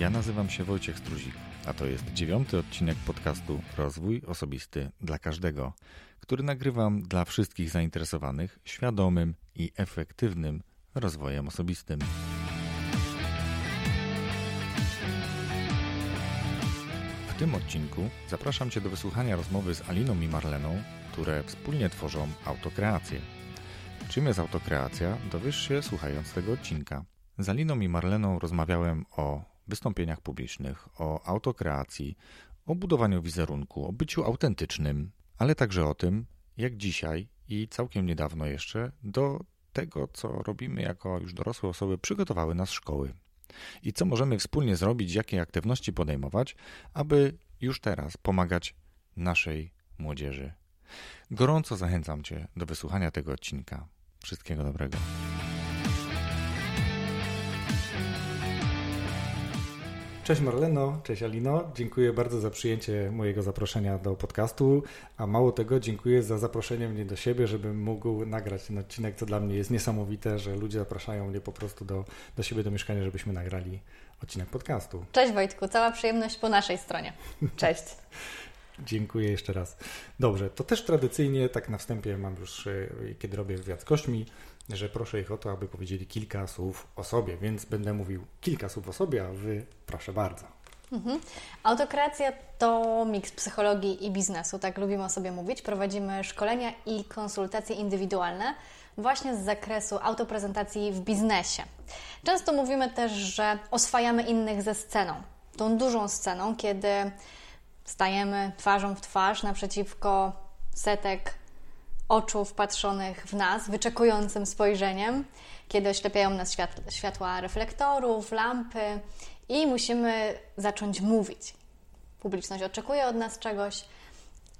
Ja nazywam się Wojciech Struzik, a to jest dziewiąty odcinek podcastu Rozwój Osobisty dla Każdego, który nagrywam dla wszystkich zainteresowanych świadomym i efektywnym rozwojem osobistym. W tym odcinku zapraszam Cię do wysłuchania rozmowy z Aliną i Marleną, które wspólnie tworzą autokreację. Czym jest autokreacja, dowiesz się słuchając tego odcinka. Z Aliną i Marleną rozmawiałem o wystąpieniach publicznych, o autokreacji, o budowaniu wizerunku, o byciu autentycznym, ale także o tym, jak dzisiaj i całkiem niedawno jeszcze do tego, co robimy jako już dorosłe osoby, przygotowały nas szkoły. I co możemy wspólnie zrobić, jakie aktywności podejmować, aby już teraz pomagać naszej młodzieży. Gorąco zachęcam Cię do wysłuchania tego odcinka. Wszystkiego dobrego. Cześć Marleno, cześć Alino. Dziękuję bardzo za przyjęcie mojego zaproszenia do podcastu, a mało tego, dziękuję za zaproszenie mnie do siebie, żebym mógł nagrać ten odcinek, co dla mnie jest niesamowite, że ludzie zapraszają mnie po prostu do, do siebie, do mieszkania, żebyśmy nagrali odcinek podcastu. Cześć Wojtku, cała przyjemność po naszej stronie. Cześć. Dziękuję jeszcze raz. Dobrze, to też tradycyjnie, tak na wstępie mam już, e, kiedy robię wywiad z gośćmi, że proszę ich o to, aby powiedzieli kilka słów o sobie, więc będę mówił kilka słów o sobie, a Wy proszę bardzo. Mhm. Autokreacja to miks psychologii i biznesu, tak lubimy o sobie mówić. Prowadzimy szkolenia i konsultacje indywidualne właśnie z zakresu autoprezentacji w biznesie. Często mówimy też, że oswajamy innych ze sceną, tą dużą sceną, kiedy stajemy twarzą w twarz naprzeciwko setek oczu wpatrzonych w nas, wyczekującym spojrzeniem, kiedy oślepiają nas światła reflektorów, lampy i musimy zacząć mówić. Publiczność oczekuje od nas czegoś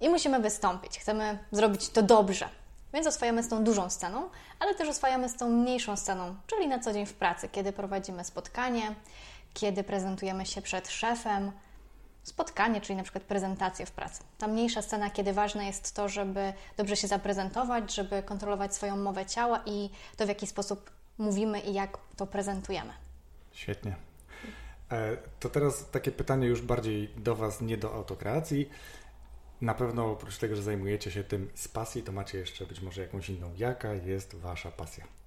i musimy wystąpić. Chcemy zrobić to dobrze. Więc oswajamy z tą dużą sceną, ale też oswajamy z tą mniejszą sceną, czyli na co dzień w pracy, kiedy prowadzimy spotkanie, kiedy prezentujemy się przed szefem, spotkanie, czyli na przykład prezentację w pracy. Ta mniejsza scena, kiedy ważne jest to, żeby dobrze się zaprezentować, żeby kontrolować swoją mowę ciała i to, w jaki sposób mówimy i jak to prezentujemy. Świetnie. E, to teraz takie pytanie już bardziej do Was, nie do autokreacji. Na pewno oprócz tego, że zajmujecie się tym z pasji, to macie jeszcze być może jakąś inną. Jaka jest Wasza pasja?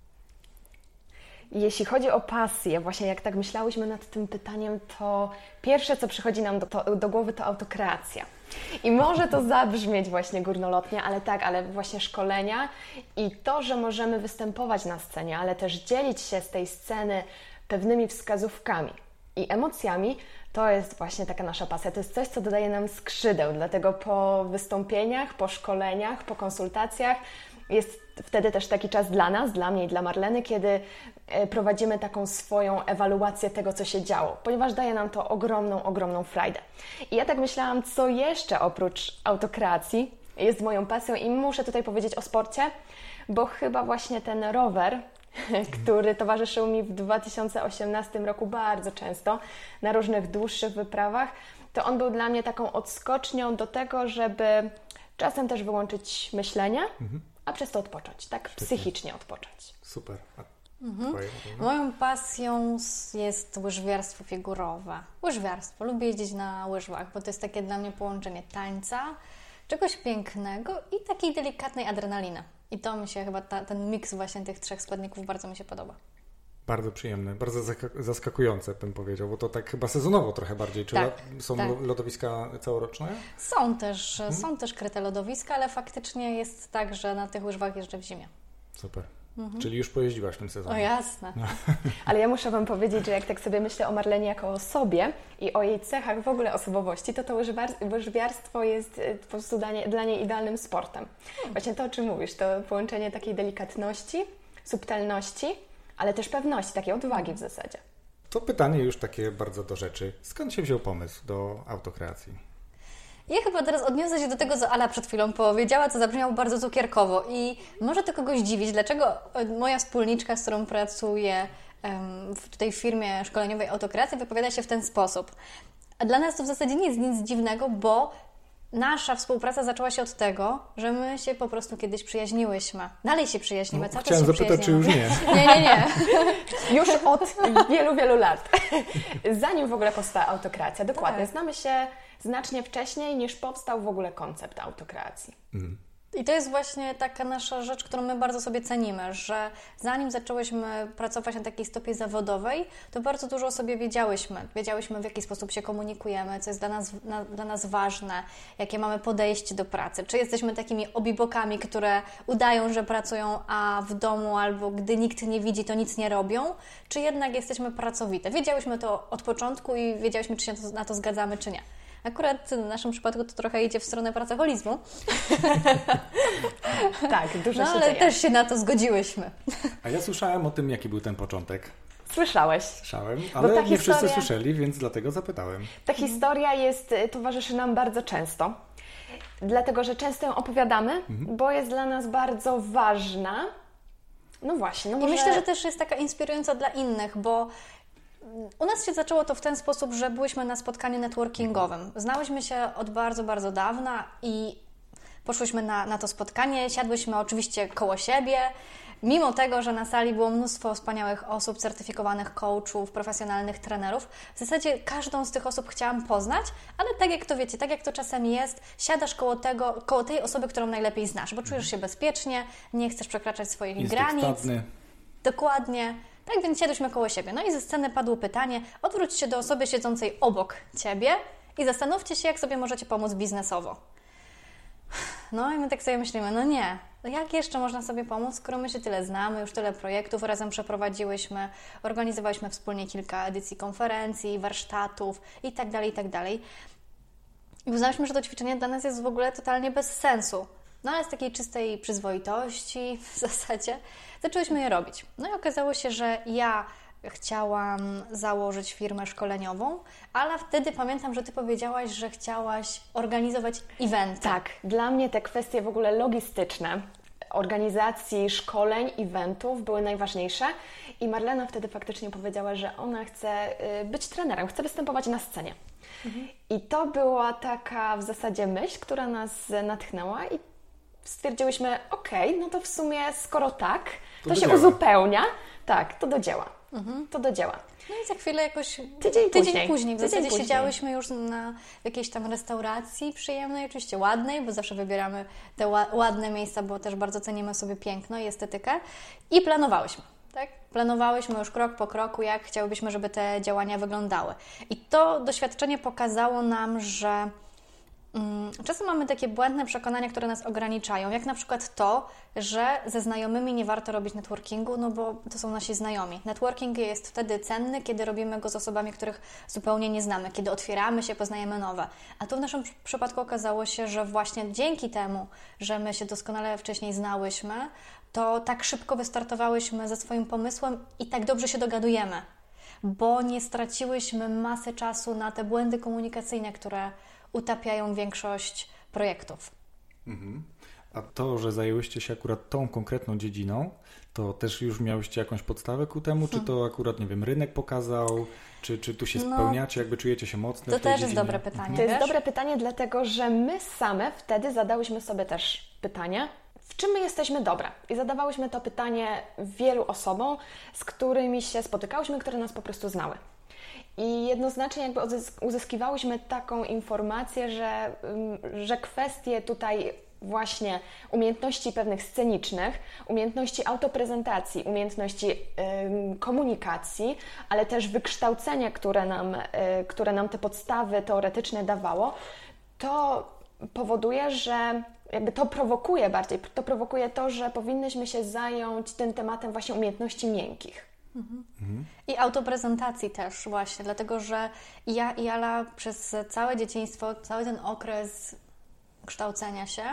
Jeśli chodzi o pasję, właśnie jak tak myślałyśmy nad tym pytaniem, to pierwsze, co przychodzi nam do, to, do głowy, to autokreacja. I może to zabrzmieć właśnie górnolotnie, ale tak, ale właśnie szkolenia i to, że możemy występować na scenie, ale też dzielić się z tej sceny pewnymi wskazówkami i emocjami, to jest właśnie taka nasza pasja. To jest coś, co dodaje nam skrzydeł. Dlatego po wystąpieniach, po szkoleniach, po konsultacjach jest wtedy też taki czas dla nas, dla mnie i dla Marleny, kiedy e, prowadzimy taką swoją ewaluację tego, co się działo, ponieważ daje nam to ogromną, ogromną frajdę. I ja tak myślałam, co jeszcze oprócz autokreacji jest moją pasją i muszę tutaj powiedzieć o sporcie, bo chyba właśnie ten rower, który towarzyszył mi w 2018 roku bardzo często na różnych dłuższych wyprawach, to on był dla mnie taką odskocznią do tego, żeby czasem też wyłączyć myślenie. Mhm a przez to odpocząć, tak Świetnie. psychicznie odpocząć. Super. Mhm. Moją pasją jest łyżwiarstwo figurowe. Łyżwiarstwo. Lubię jeździć na łyżwach, bo to jest takie dla mnie połączenie tańca, czegoś pięknego i takiej delikatnej adrenaliny. I to mi się chyba, ta, ten miks właśnie tych trzech składników bardzo mi się podoba. Bardzo przyjemne, bardzo zaskakujące bym powiedział, bo to tak chyba sezonowo trochę bardziej. Czy tak, są tak. lodowiska całoroczne? Są też, hmm? są też kryte lodowiska, ale faktycznie jest tak, że na tych łyżwach jeżdżę w zimie. Super. Mhm. Czyli już pojeździłaś w tym sezonie. O jasne. No. Ale ja muszę Wam powiedzieć, że jak tak sobie myślę o Marlenie jako o sobie i o jej cechach w ogóle osobowości, to to łyżwiarstwo jest e, po prostu dla, nie, dla niej idealnym sportem. Hmm. Właśnie to, o czym mówisz, to połączenie takiej delikatności, subtelności, ale też pewności, takiej odwagi w zasadzie. To pytanie już takie bardzo do rzeczy. Skąd się wziął pomysł do autokreacji? Ja chyba teraz odniosę się do tego, co Ala przed chwilą powiedziała, co zabrzmiało bardzo cukierkowo i może to kogoś dziwić, dlaczego e, moja wspólniczka, z którą pracuję w tej firmie szkoleniowej autokreacji, wypowiada się w ten sposób. A dla nas to w zasadzie nie jest nic dziwnego, bo nasza współpraca zaczęła się od tego, że my się po prostu kiedyś przyjaźniłyśmy. Dalej się przyjaźnimy. No, chciałem zapytać, czy już nie. Nie, nie, nie. już od wielu, wielu lat. Zanim w ogóle powstała autokracja. Dokładnie. Tak. Znamy się znacznie wcześniej niż powstał w ogóle koncept autokreacji. Mm. I to jest właśnie taka nasza rzecz, którą my bardzo sobie cenimy, że zanim zaczęłyśmy pracować na takiej stopie zawodowej, to bardzo dużo o sobie wiedziałyśmy. Wiedziałyśmy, w jaki sposób się komunikujemy, co jest dla nas, na, dla nas ważne, jakie mamy podejście do pracy. Czy jesteśmy takimi obibokami, które udają, że pracują, a w domu albo gdy nikt nie widzi, to nic nie robią, czy jednak jesteśmy pracowite. Wiedziałyśmy to od początku i wiedziałyśmy, czy się na to zgadzamy, czy nie. Akurat w naszym przypadku to trochę idzie w stronę pracoholizmu. tak, dużo no, się ale dzieje. też się na to zgodziłyśmy. A ja słyszałem o tym, jaki był ten początek. Słyszałeś. Słyszałem, ale nie historia... wszyscy słyszeli, więc dlatego zapytałem. Ta historia jest, y, towarzyszy nam bardzo często, dlatego że często ją opowiadamy, mhm. bo jest dla nas bardzo ważna. No właśnie. No może... I myślę, że też jest taka inspirująca dla innych, bo u nas się zaczęło to w ten sposób, że byłyśmy na spotkaniu networkingowym. Znałyśmy się od bardzo, bardzo dawna i poszłyśmy na, na to spotkanie. Siadłyśmy oczywiście koło siebie. Mimo tego, że na sali było mnóstwo wspaniałych osób, certyfikowanych coachów, profesjonalnych trenerów, w zasadzie każdą z tych osób chciałam poznać, ale tak jak to wiecie, tak jak to czasem jest, siadasz koło, tego, koło tej osoby, którą najlepiej znasz, bo czujesz się bezpiecznie, nie chcesz przekraczać swoich jest granic. Dokładnie. Tak więc siedliśmy koło siebie. No i ze sceny padło pytanie: odwróć się do osoby siedzącej obok ciebie i zastanówcie się, jak sobie możecie pomóc biznesowo. No i my tak sobie myślimy, no nie, no jak jeszcze można sobie pomóc, skoro my się tyle znamy, już tyle projektów razem przeprowadziłyśmy, organizowaliśmy wspólnie kilka edycji konferencji, warsztatów itd., tak itd. Tak I uznaliśmy, że to ćwiczenie dla nas jest w ogóle totalnie bez sensu. No ale z takiej czystej przyzwoitości w zasadzie zaczęłyśmy je robić. No i okazało się, że ja chciałam założyć firmę szkoleniową, ale wtedy pamiętam, że Ty powiedziałaś, że chciałaś organizować eventy. Tak, dla mnie te kwestie w ogóle logistyczne, organizacji szkoleń, eventów były najważniejsze i Marlena wtedy faktycznie powiedziała, że ona chce y, być trenerem, chce występować na scenie. Mhm. I to była taka w zasadzie myśl, która nas natchnęła i stwierdziłyśmy, ok, no to w sumie skoro tak, to, to się dzieła. uzupełnia, tak, to do dzieła. Mhm. To do dzieła. No i za chwilę jakoś tydzień, tydzień później. później. W tydzień zasadzie później. siedziałyśmy już na jakiejś tam restauracji przyjemnej, oczywiście ładnej, bo zawsze wybieramy te ładne miejsca, bo też bardzo cenimy sobie piękno i estetykę i planowałyśmy. Tak? Planowałyśmy już krok po kroku, jak chciałybyśmy, żeby te działania wyglądały. I to doświadczenie pokazało nam, że czasem mamy takie błędne przekonania, które nas ograniczają, jak na przykład to, że ze znajomymi nie warto robić networkingu, no bo to są nasi znajomi. Networking jest wtedy cenny, kiedy robimy go z osobami, których zupełnie nie znamy, kiedy otwieramy się, poznajemy nowe. A tu w naszym przypadku okazało się, że właśnie dzięki temu, że my się doskonale wcześniej znałyśmy, to tak szybko wystartowałyśmy ze swoim pomysłem i tak dobrze się dogadujemy, bo nie straciłyśmy masy czasu na te błędy komunikacyjne, które utapiają większość projektów. Mhm. A to, że zajęłyście się akurat tą konkretną dziedziną, to też już miałyście jakąś podstawę ku temu, czy to akurat, nie wiem, rynek pokazał, czy, czy tu się no, spełniacie, jakby czujecie się mocne To też jest dobre pytanie. To jest dobre pytanie, dlatego że my same wtedy zadałyśmy sobie też pytanie, w czym my jesteśmy dobre? I zadawałyśmy to pytanie wielu osobom, z którymi się spotykałyśmy, które nas po prostu znały. I jednoznacznie jakby uzyskiwałyśmy taką informację, że, że kwestie tutaj właśnie umiejętności pewnych scenicznych, umiejętności autoprezentacji, umiejętności komunikacji, ale też wykształcenia, które nam, y, które nam te podstawy teoretyczne dawało, to powoduje, że jakby to prowokuje bardziej, to prowokuje to, że powinnyśmy się zająć tym tematem właśnie umiejętności miękkich. Mhm. I autoprezentacji też właśnie, dlatego że ja i Ala przez całe dzieciństwo, cały ten okres kształcenia się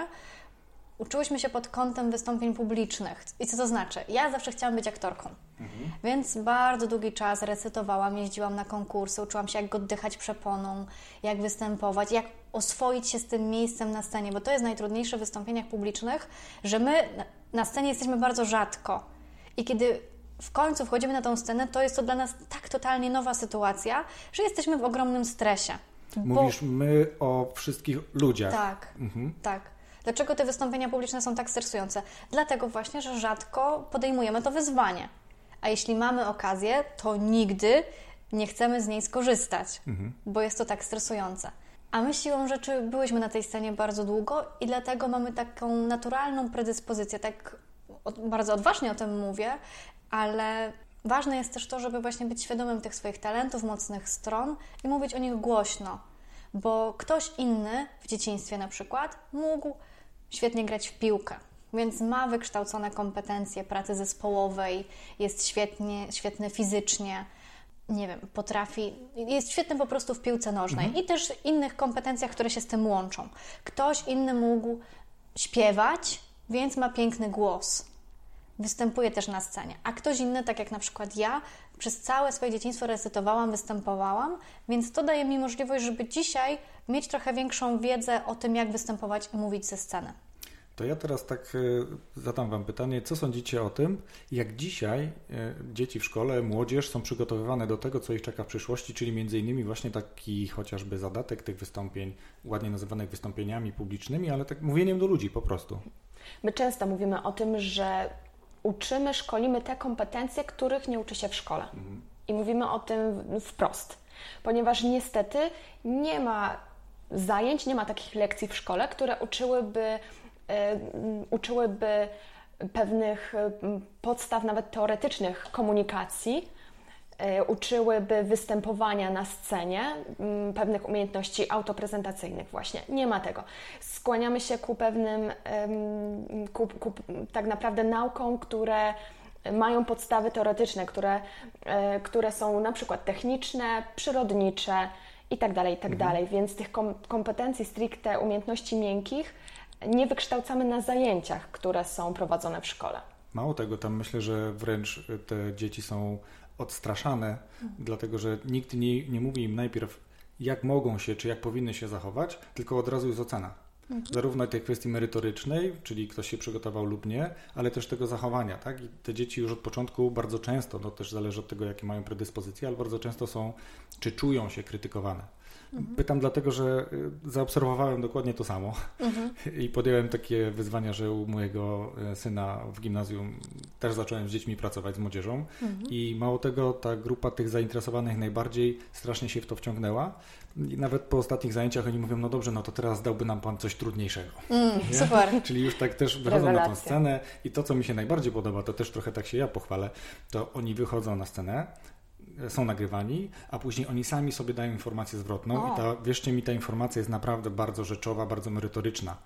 uczyłyśmy się pod kątem wystąpień publicznych. I co to znaczy? Ja zawsze chciałam być aktorką, mhm. więc bardzo długi czas recytowałam, jeździłam na konkursy, uczyłam się jak oddychać przeponą, jak występować, jak oswoić się z tym miejscem na scenie, bo to jest najtrudniejsze w wystąpieniach publicznych, że my na scenie jesteśmy bardzo rzadko. I kiedy w końcu wchodzimy na tą scenę, to jest to dla nas tak totalnie nowa sytuacja, że jesteśmy w ogromnym stresie. Mówisz my o wszystkich ludziach. Tak, mhm. tak. Dlaczego te wystąpienia publiczne są tak stresujące? Dlatego właśnie, że rzadko podejmujemy to wyzwanie. A jeśli mamy okazję, to nigdy nie chcemy z niej skorzystać, mhm. bo jest to tak stresujące. A my siłą rzeczy byłyśmy na tej scenie bardzo długo i dlatego mamy taką naturalną predyspozycję. Tak bardzo odważnie o tym mówię, ale ważne jest też to, żeby właśnie być świadomym tych swoich talentów, mocnych stron i mówić o nich głośno, bo ktoś inny w dzieciństwie na przykład mógł świetnie grać w piłkę, więc ma wykształcone kompetencje pracy zespołowej, jest świetnie, świetny fizycznie, nie wiem, potrafi, jest świetny po prostu w piłce nożnej mhm. i też innych kompetencjach, które się z tym łączą. Ktoś inny mógł śpiewać, więc ma piękny głos. Występuje też na scenie. A ktoś inny, tak jak na przykład ja, przez całe swoje dzieciństwo recytowałam, występowałam, więc to daje mi możliwość, żeby dzisiaj mieć trochę większą wiedzę o tym, jak występować i mówić ze sceny. To ja teraz tak e, zadam Wam pytanie, co sądzicie o tym, jak dzisiaj e, dzieci w szkole, młodzież są przygotowywane do tego, co ich czeka w przyszłości, czyli między innymi właśnie taki chociażby zadatek tych wystąpień, ładnie nazywanych wystąpieniami publicznymi, ale tak mówieniem do ludzi po prostu. My często mówimy o tym, że uczymy, szkolimy te kompetencje, których nie uczy się w szkole. Mhm. I mówimy o tym wprost, ponieważ niestety nie ma zajęć, nie ma takich lekcji w szkole, które uczyłyby Y, uczyłyby pewnych y, podstaw, nawet teoretycznych komunikacji, uczyłyby występowania na scenie, pewnych umiejętności autoprezentacyjnych właśnie. Nie ma tego. Skłaniamy się ku pewnym, ku, ku tak naprawdę naukom, które mają podstawy teoretyczne, które, które są na przykład techniczne, przyrodnicze i tak dalej, i tak mhm. dalej. Więc tych kompetencji stricte umiejętności miękkich nie wykształcamy na zajęciach, które są prowadzone w szkole. Mało tego, tam myślę, że wręcz te dzieci są odstraszane, mhm. dlatego że nikt nie, nie mówi im najpierw, jak mogą się, czy jak powinny się zachować, tylko od razu jest ocena. Mhm. Zarówno tej kwestii merytorycznej, czyli ktoś się przygotował lub nie, ale też tego zachowania. Tak? I te dzieci już od początku bardzo często, to też zależy od tego, jakie mają predyspozycje, ale bardzo często są, czy czują się krytykowane. Mhm. Pytam dlatego, że y, zaobserwowałem dokładnie to samo mhm. i podjąłem takie wyzwania, że u mojego y, syna w gimnazjum też zacząłem z dziećmi pracować, z młodzieżą mhm. i mało tego, ta grupa tych zainteresowanych najbardziej strasznie się w to wciągnęła. I nawet po ostatnich zajęciach oni mówią, no dobrze, no to teraz dałby nam Pan coś trudniejszego. Mm, super. Czyli już tak też wychodzą Rewelacja. na tę scenę i to, co mi się najbardziej podoba, to też trochę tak się ja pochwalę, to oni wychodzą na scenę, są nagrywani, a później oni sami sobie dają informację zwrotną o. i ta, wierzcie mi, ta informacja jest naprawdę bardzo rzeczowa, bardzo merytoryczna.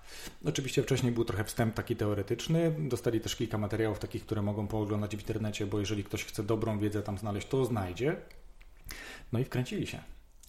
Oczywiście wcześniej był trochę wstęp taki teoretyczny, dostali też kilka materiałów takich, które mogą pooglądać w internecie, bo jeżeli ktoś chce dobrą wiedzę tam znaleźć, to znajdzie. No i wkręcili się.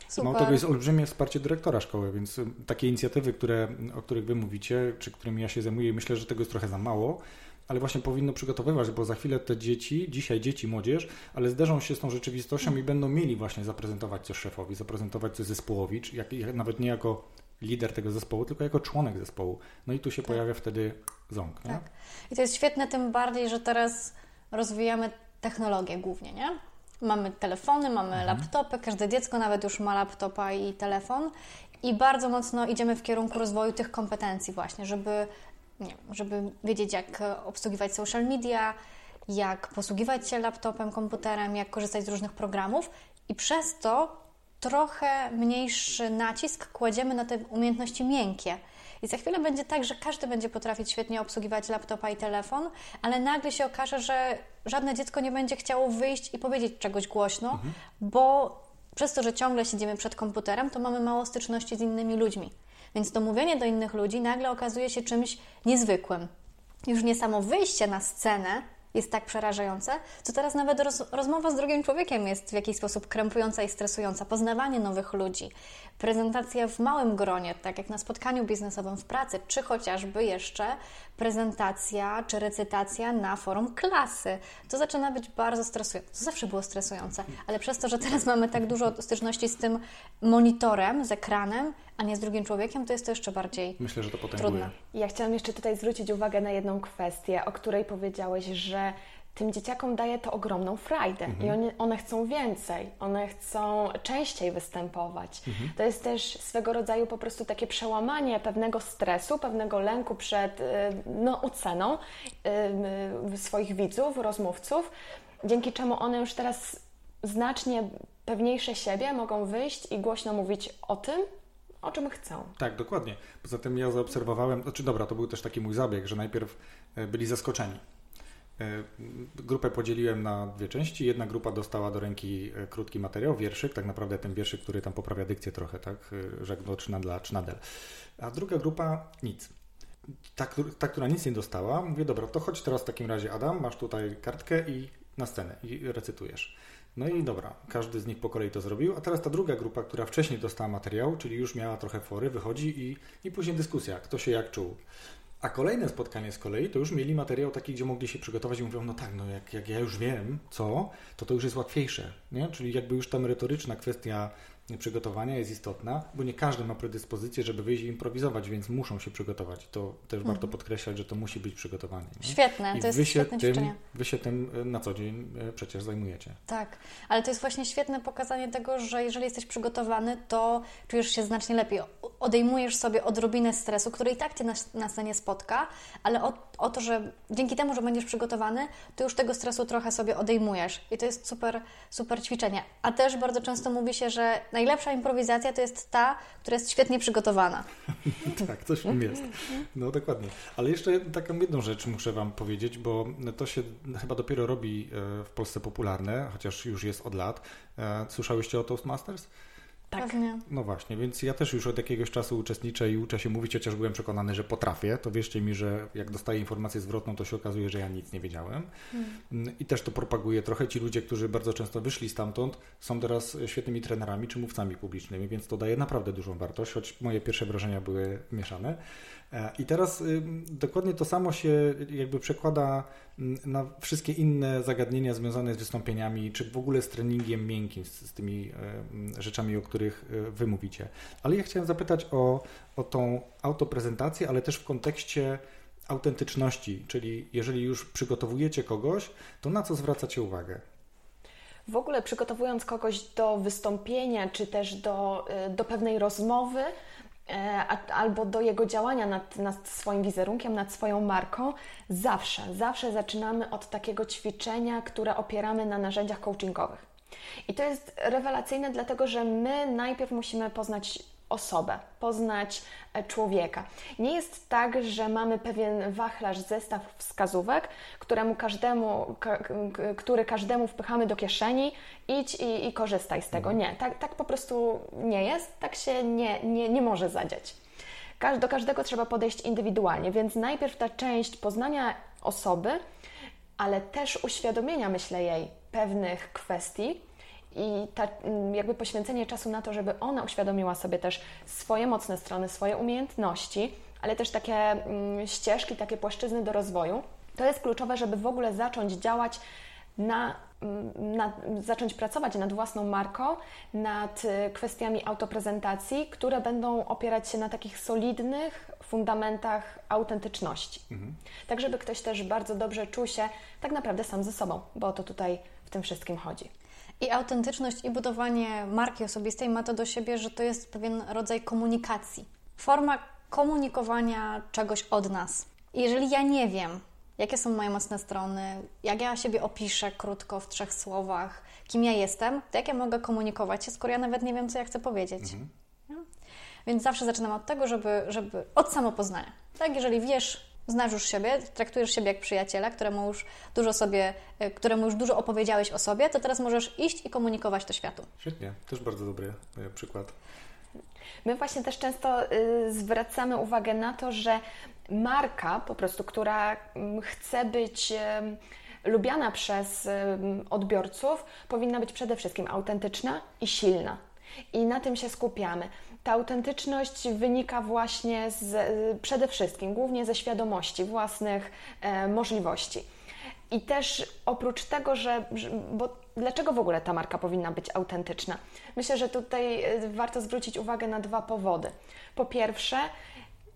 Super. Mało tego jest olbrzymie wsparcie dyrektora szkoły, więc takie inicjatywy, które, o których Wy mówicie, czy którymi ja się zajmuję, myślę, że tego jest trochę za mało, ale właśnie powinno przygotowywać, bo za chwilę te dzieci, dzisiaj dzieci, młodzież, ale zderzą się z tą rzeczywistością i będą mieli właśnie zaprezentować coś szefowi, zaprezentować coś zespołowi, czy jak, nawet nie jako lider tego zespołu, tylko jako członek zespołu. No i tu się tak. pojawia wtedy. Nie? Tak. I to jest świetne tym bardziej, że teraz rozwijamy technologię głównie, nie? Mamy telefony, mamy mhm. laptopy, każde dziecko nawet już ma laptopa i telefon i bardzo mocno idziemy w kierunku rozwoju tych kompetencji właśnie, żeby nie, żeby wiedzieć, jak obsługiwać social media, jak posługiwać się laptopem, komputerem, jak korzystać z różnych programów i przez to trochę mniejszy nacisk kładziemy na te umiejętności miękkie. I za chwilę będzie tak, że każdy będzie potrafić świetnie obsługiwać laptopa i telefon, ale nagle się okaże, że żadne dziecko nie będzie chciało wyjść i powiedzieć czegoś głośno, mhm. bo przez to, że ciągle siedzimy przed komputerem, to mamy mało styczności z innymi ludźmi. Więc to mówienie do innych ludzi nagle okazuje się czymś niezwykłym. Już nie samo wyjście na scenę jest tak przerażające, co teraz nawet roz, rozmowa z drugim człowiekiem jest w jakiś sposób krępująca i stresująca. Poznawanie nowych ludzi, prezentacja w małym gronie, tak jak na spotkaniu biznesowym w pracy, czy chociażby jeszcze prezentacja czy recytacja na forum klasy. To zaczyna być bardzo stresujące. To zawsze było stresujące, ale przez to, że teraz mamy tak dużo styczności z tym monitorem, z ekranem, a nie z drugim człowiekiem, to jest to jeszcze bardziej Myślę, że to potęguje. trudne. Ja chciałam jeszcze tutaj zwrócić uwagę na jedną kwestię, o której powiedziałeś, że tym dzieciakom daje to ogromną frajdę Mhm. i one, one chcą więcej, one chcą częściej występować. Mhm. To jest też swego rodzaju po prostu takie przełamanie pewnego stresu, pewnego lęku przed y, no, oceną y, y, swoich widzów, rozmówców, dzięki czemu one już teraz znacznie pewniejsze siebie mogą wyjść i głośno mówić o tym, o czym chcą. Tak, dokładnie. Poza tym ja zaobserwowałem, znaczy dobra, to był też taki mój zabieg, że najpierw e, byli zaskoczeni. E, Grupę podzieliłem na dwie części. Jedna grupa dostała do ręki e, krótki materiał, wierszyk, tak naprawdę ten wierszyk, który tam poprawia dykcję trochę, tak, e, żegno czynadla, czynadel. A druga grupa nic. Ta, ta, która nic nie dostała, mówię, dobra, to chodź teraz w takim razie, Adam, masz tutaj kartkę i na scenę i recytujesz. No i dobra, każdy z nich po kolei to zrobił, a teraz ta druga grupa, która wcześniej dostała materiał, czyli już miała trochę fory, wychodzi i, i później dyskusja, kto się jak czuł. A kolejne spotkanie z kolei, to już mieli materiał taki, gdzie mogli się przygotować i mówią, no tak, no jak, jak ja już wiem co, to to już jest łatwiejsze, nie? Czyli jakby już ta merytoryczna kwestia przygotowania jest istotna, bo nie każdy ma predyspozycję, żeby wyjść i improwizować, więc muszą się przygotować. To też warto podkreślać, że to musi być przygotowanie. Nie? Świetne, I to jest wy się, świetne tym, ćwiczenie. wy się tym e, na co dzień e, przecież zajmujecie. Tak, ale to jest właśnie świetne pokazanie tego, że jeżeli jesteś przygotowany, to czujesz się znacznie lepiej. Odejmujesz sobie odrobinę stresu, który i tak Cię na, na scenie spotka, ale o, o to, że dzięki temu, że będziesz przygotowany, to już tego stresu trochę sobie odejmujesz. I to jest super, super ćwiczenie. A też bardzo często mówi się, że najlepsza improwizacja to jest ta, która jest świetnie przygotowana. Tak, coś w tym jest. No dokładnie. Ale jeszcze taką jedną rzecz muszę Wam powiedzieć, bo to się chyba dopiero robi e, w Polsce popularne, chociaż już jest od lat. E, Słyszałyście o Toastmasters? Tak. No właśnie, więc ja też już od jakiegoś czasu uczestniczę i uczę się mówić, chociaż byłem przekonany, że potrafię. To wierzcie mi, że jak dostaję informację zwrotną, to się okazuje, że ja nic nie wiedziałem. Mm, I też to propaguję trochę. Ci ludzie, którzy bardzo często wyszli stamtąd, są teraz świetnymi trenerami czy mówcami publicznymi, więc to daje naprawdę dużą wartość, choć moje pierwsze wrażenia były mieszane. E, I teraz ym, dokładnie to samo się jakby przekłada mm, na wszystkie inne zagadnienia związane z wystąpieniami, czy w ogóle z treningiem miękkim, z, z tymi e, rzeczami, o których e, Wy mówicie. Ale ja chciałem zapytać o, o tą autoprezentację, ale też w kontekście autentyczności, czyli jeżeli już przygotowujecie kogoś, to na co zwracacie uwagę? W ogóle przygotowując kogoś do wystąpienia, czy też do, y, do pewnej rozmowy, e, albo do jego działania nad, nad swoim wizerunkiem, nad swoją marką, zawsze, zawsze zaczynamy od takiego ćwiczenia, które opieramy na narzędziach coachingowych. I to jest rewelacyjne, dlatego że my najpierw musimy poznać osobę, poznać e, człowieka. Nie jest tak, że mamy pewien wachlarz, zestaw wskazówek, któremu każdemu, który każdemu wpychamy do kieszeni, idź i, i korzystaj z tego. Nie, tak, tak po prostu nie jest, tak się nie, nie, nie może zadziać. Do każdego trzeba podejść indywidualnie, więc najpierw ta część poznania osoby, ale też uświadomienia, myślę, jej pewnych kwestii i ta, mm, jakby poświęcenie czasu na to, żeby ona uświadomiła sobie też swoje mocne strony, swoje umiejętności, ale też takie mm, ścieżki, takie płaszczyzny do rozwoju. To jest kluczowe, żeby w ogóle zacząć działać na, mm, na, zacząć pracować nad własną marką, nad y, kwestiami autoprezentacji, które będą opierać się na takich solidnych fundamentach autentyczności. Tak, żeby ktoś też bardzo dobrze czuł się tak naprawdę sam ze sobą, bo to tutaj w tym wszystkim chodzi. I autentyczność i budowanie marki osobistej ma to do siebie, że to jest pewien rodzaj komunikacji. Forma komunikowania czegoś od nas. Jeżeli ja nie wiem, jakie są moje mocne strony, jak ja siebie opiszę krótko w trzech słowach, kim ja jestem, to jak ja mogę komunikować się, skoro ja nawet nie wiem, co ja chcę powiedzieć. Nie? Więc zawsze zaczynam od tego, żeby, żeby od samopoznania. Tak, jeżeli wiesz, znasz już siebie, traktujesz siebie jak przyjaciela, któremu już dużo sobie, e, któremu już dużo opowiedziałeś o sobie, to teraz możesz iść i komunikować to światu. Świetnie, też bardzo dobry e, przykład. My właśnie też często y, zwracamy uwagę na to, że marka po prostu, która mm, chce być lubiana przez odbiorców, powinna być przede wszystkim autentyczna i silna. I na tym się skupiamy. Ta autentyczność wynika właśnie z, przede wszystkim, głównie ze świadomości własnych e, możliwości. I też oprócz tego, że. Bo dlaczego w ogóle ta marka powinna być autentyczna? Myślę, że tutaj y, warto zwrócić uwagę na dwa powody. Po pierwsze,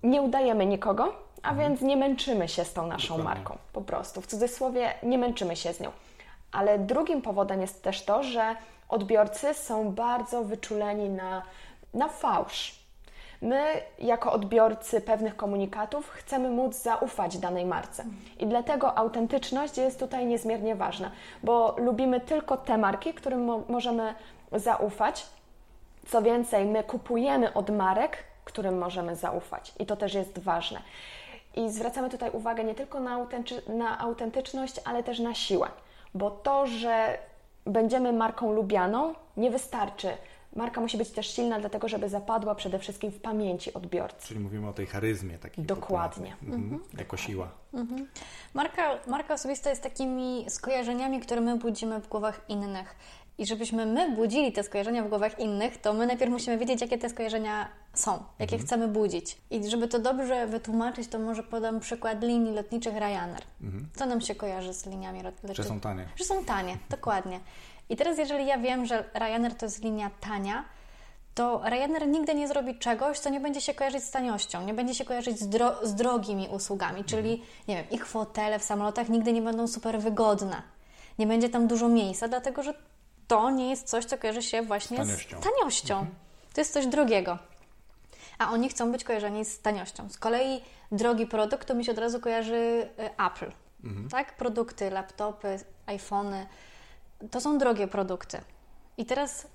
nie udajemy nikogo, a więc nie męczymy się z tą naszą marką. Po prostu, w cudzysłowie, nie męczymy się z nią. Ale drugim powodem jest też to, że odbiorcy są bardzo wyczuleni na, na fałsz. My, jako odbiorcy pewnych komunikatów, chcemy móc zaufać danej marce. I dlatego autentyczność jest tutaj niezmiernie ważna, bo lubimy tylko te marki, którym mo- możemy zaufać. Co więcej, my kupujemy od marek, którym możemy zaufać, i to też jest ważne. I zwracamy tutaj uwagę nie tylko na, na autentyczność, ale też na siłę, bo to, że będziemy marką lubianą, nie wystarczy. Marka musi być też silna, dlatego żeby zapadła przede wszystkim w pamięci odbiorcy. Czyli mówimy o tej charyzmie takiej. Dokładnie. popularnej. Mhm. Jako siła. Marka, marka osobista jest takimi skojarzeniami, które my budzimy w głowach innych. I żebyśmy my budzili te skojarzenia w głowach innych, to my najpierw musimy wiedzieć, jakie te skojarzenia są, jakie chcemy budzić. I żeby to dobrze wytłumaczyć, to może podam przykład linii lotniczych Ryanair. Co nam się kojarzy z liniami lot- Że lotniczymi? są tanie. Że są tanie, dokładnie. I teraz, jeżeli ja wiem, że Ryanair to jest linia tania, to Ryanair nigdy nie zrobi czegoś, co nie będzie się kojarzyć z taniością, nie będzie się kojarzyć z, dro- z drogimi usługami, czyli, nie wiem, ich fotele w samolotach nigdy nie będą super wygodne. Nie będzie tam dużo miejsca, dlatego że to nie jest coś, co kojarzy się właśnie Z taniością. z taniością. To jest coś drogiego. A oni chcą być kojarzeni z taniością. Z kolei drogi produkt to mi się od razu kojarzy y, Apple. Tak? Produkty, laptopy, iPhony. To są drogie produkty. I teraz,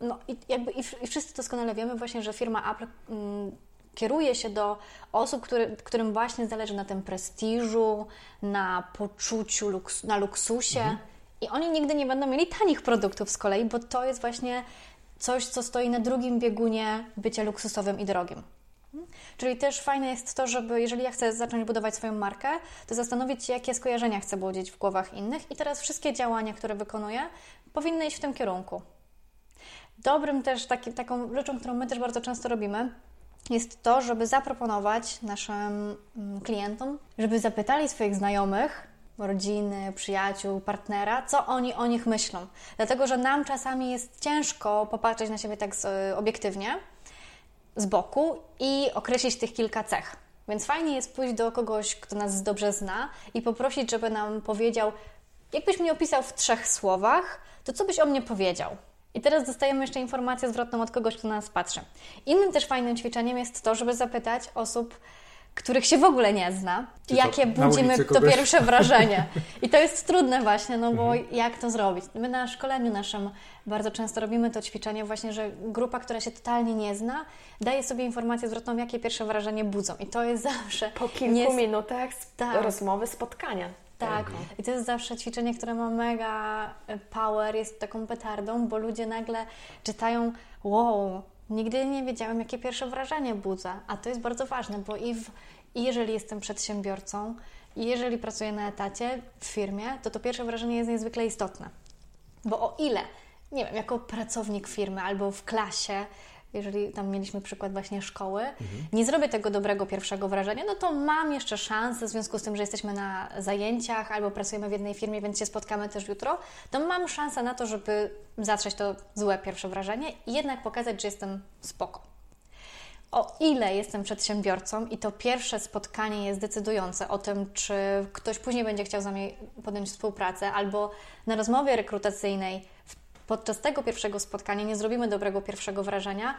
no i jakby i, i wszyscy doskonale wiemy właśnie, że firma Apple mm, kieruje się do osób, który, którym właśnie zależy na tym prestiżu, na poczuciu, luks, na luksusie. I oni nigdy nie będą mieli tanich produktów z kolei, bo to jest właśnie coś, co stoi na drugim biegunie bycia luksusowym i drogim. Czyli też fajne jest to, żeby jeżeli ja chcę zacząć budować swoją markę, to zastanowić się, jakie skojarzenia chcę budzić w głowach innych i teraz wszystkie działania, które wykonuję, powinny iść w tym kierunku. Dobrym też taki, taką rzeczą, którą my też bardzo często robimy, jest to, żeby zaproponować naszym mm, klientom, żeby zapytali swoich znajomych, rodziny, przyjaciół, partnera, co oni o nich myślą. Dlatego, że nam czasami jest ciężko popatrzeć na siebie tak obiektywnie, z boku i określić tych kilka cech. Więc fajnie jest pójść do kogoś, kto nas dobrze zna i poprosić, żeby nam powiedział, jakbyś mnie opisał w trzech słowach, to co byś o mnie powiedział? I teraz dostajemy jeszcze informację zwrotną od kogoś, kto na nas patrzy. Innym też fajnym ćwiczeniem jest to, żeby zapytać osób, których się w ogóle nie zna, Czy jakie budzimy to pierwsze wrażenie. I to jest trudne właśnie, no bo Mhm. jak to zrobić? My na szkoleniu naszym bardzo często robimy to ćwiczenie właśnie, że grupa, która się totalnie nie zna, daje sobie informację zwrotną, jakie pierwsze wrażenie budzą. I to jest zawsze... Po kilku nie- minutach Tak. rozmowy, spotkania. tak, i to jest zawsze ćwiczenie, które ma mega power, jest taką petardą, bo ludzie nagle czytają, wow, nigdy nie wiedziałem, jakie pierwsze wrażenie budza, a to jest bardzo ważne, bo i, w, i jeżeli jestem przedsiębiorcą, i jeżeli pracuję na etacie w firmie, to to pierwsze wrażenie jest niezwykle istotne. Bo o ile, nie wiem, jako pracownik firmy albo w klasie, jeżeli tam mieliśmy przykład właśnie szkoły, nie zrobię tego dobrego pierwszego wrażenia, no to mam jeszcze szansę, w związku z tym, że jesteśmy na zajęciach albo pracujemy w jednej firmie, więc się spotkamy też jutro, to mam szansę na to, żeby zatrzeć to złe pierwsze wrażenie i jednak pokazać, że jestem spoko. O ile jestem przedsiębiorcą i to pierwsze spotkanie jest decydujące o tym, czy ktoś później będzie chciał z nami podjąć współpracę, albo na rozmowie rekrutacyjnej podczas tego pierwszego spotkania nie zrobimy dobrego pierwszego wrażenia,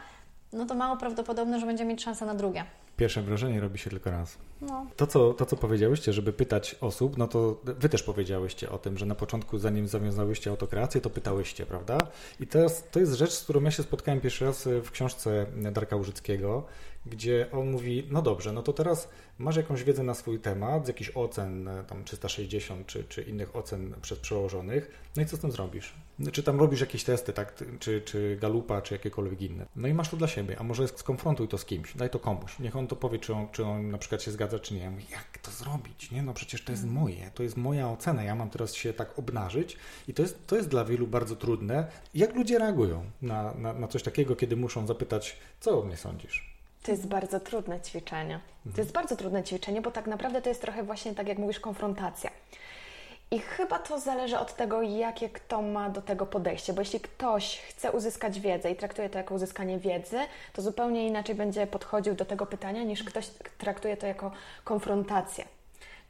no to mało prawdopodobne, że będziemy mieć szansę na drugie. Pierwsze wrażenie robi się tylko raz. No. To co, to, co powiedziałyście, żeby pytać osób, no to wy też powiedziałyście o tym, że na początku, zanim zawiązałyście autokreację, to pytałyście, prawda? I jest, to jest rzecz, z którą ja się spotkałem pierwszy raz w książce Darka Łużyckiego, gdzie on mówi, no dobrze, no to teraz masz jakąś wiedzę na swój temat, z jakichś ocen, e, tam 360 czy, czy innych ocen przez przełożonych, no i co z tym zrobisz? Czy tam robisz jakieś testy, tak, czy, czy galupa, czy jakiekolwiek inne. No i masz to dla siebie, a może skonfrontuj to z kimś, daj to komuś, niech on to powie, czy on, czy on na przykład się zgadza, czy nie. Ja mówię, jak to zrobić? Nie, no przecież to jest moje, to jest moja ocena, ja mam teraz się tak obnażyć i to jest, to jest dla wielu bardzo trudne. Jak ludzie reagują na, na, na coś takiego, kiedy muszą zapytać, co o mnie sądzisz? To jest bardzo trudne ćwiczenie. To jest bardzo trudne ćwiczenie, bo tak naprawdę to jest trochę właśnie tak, jak mówisz, konfrontacja. I chyba to zależy od tego, jakie kto ma do tego podejście, bo jeśli ktoś chce uzyskać wiedzę i traktuje to jako uzyskanie wiedzy, to zupełnie inaczej będzie podchodził do tego pytania, niż ktoś traktuje to jako konfrontację,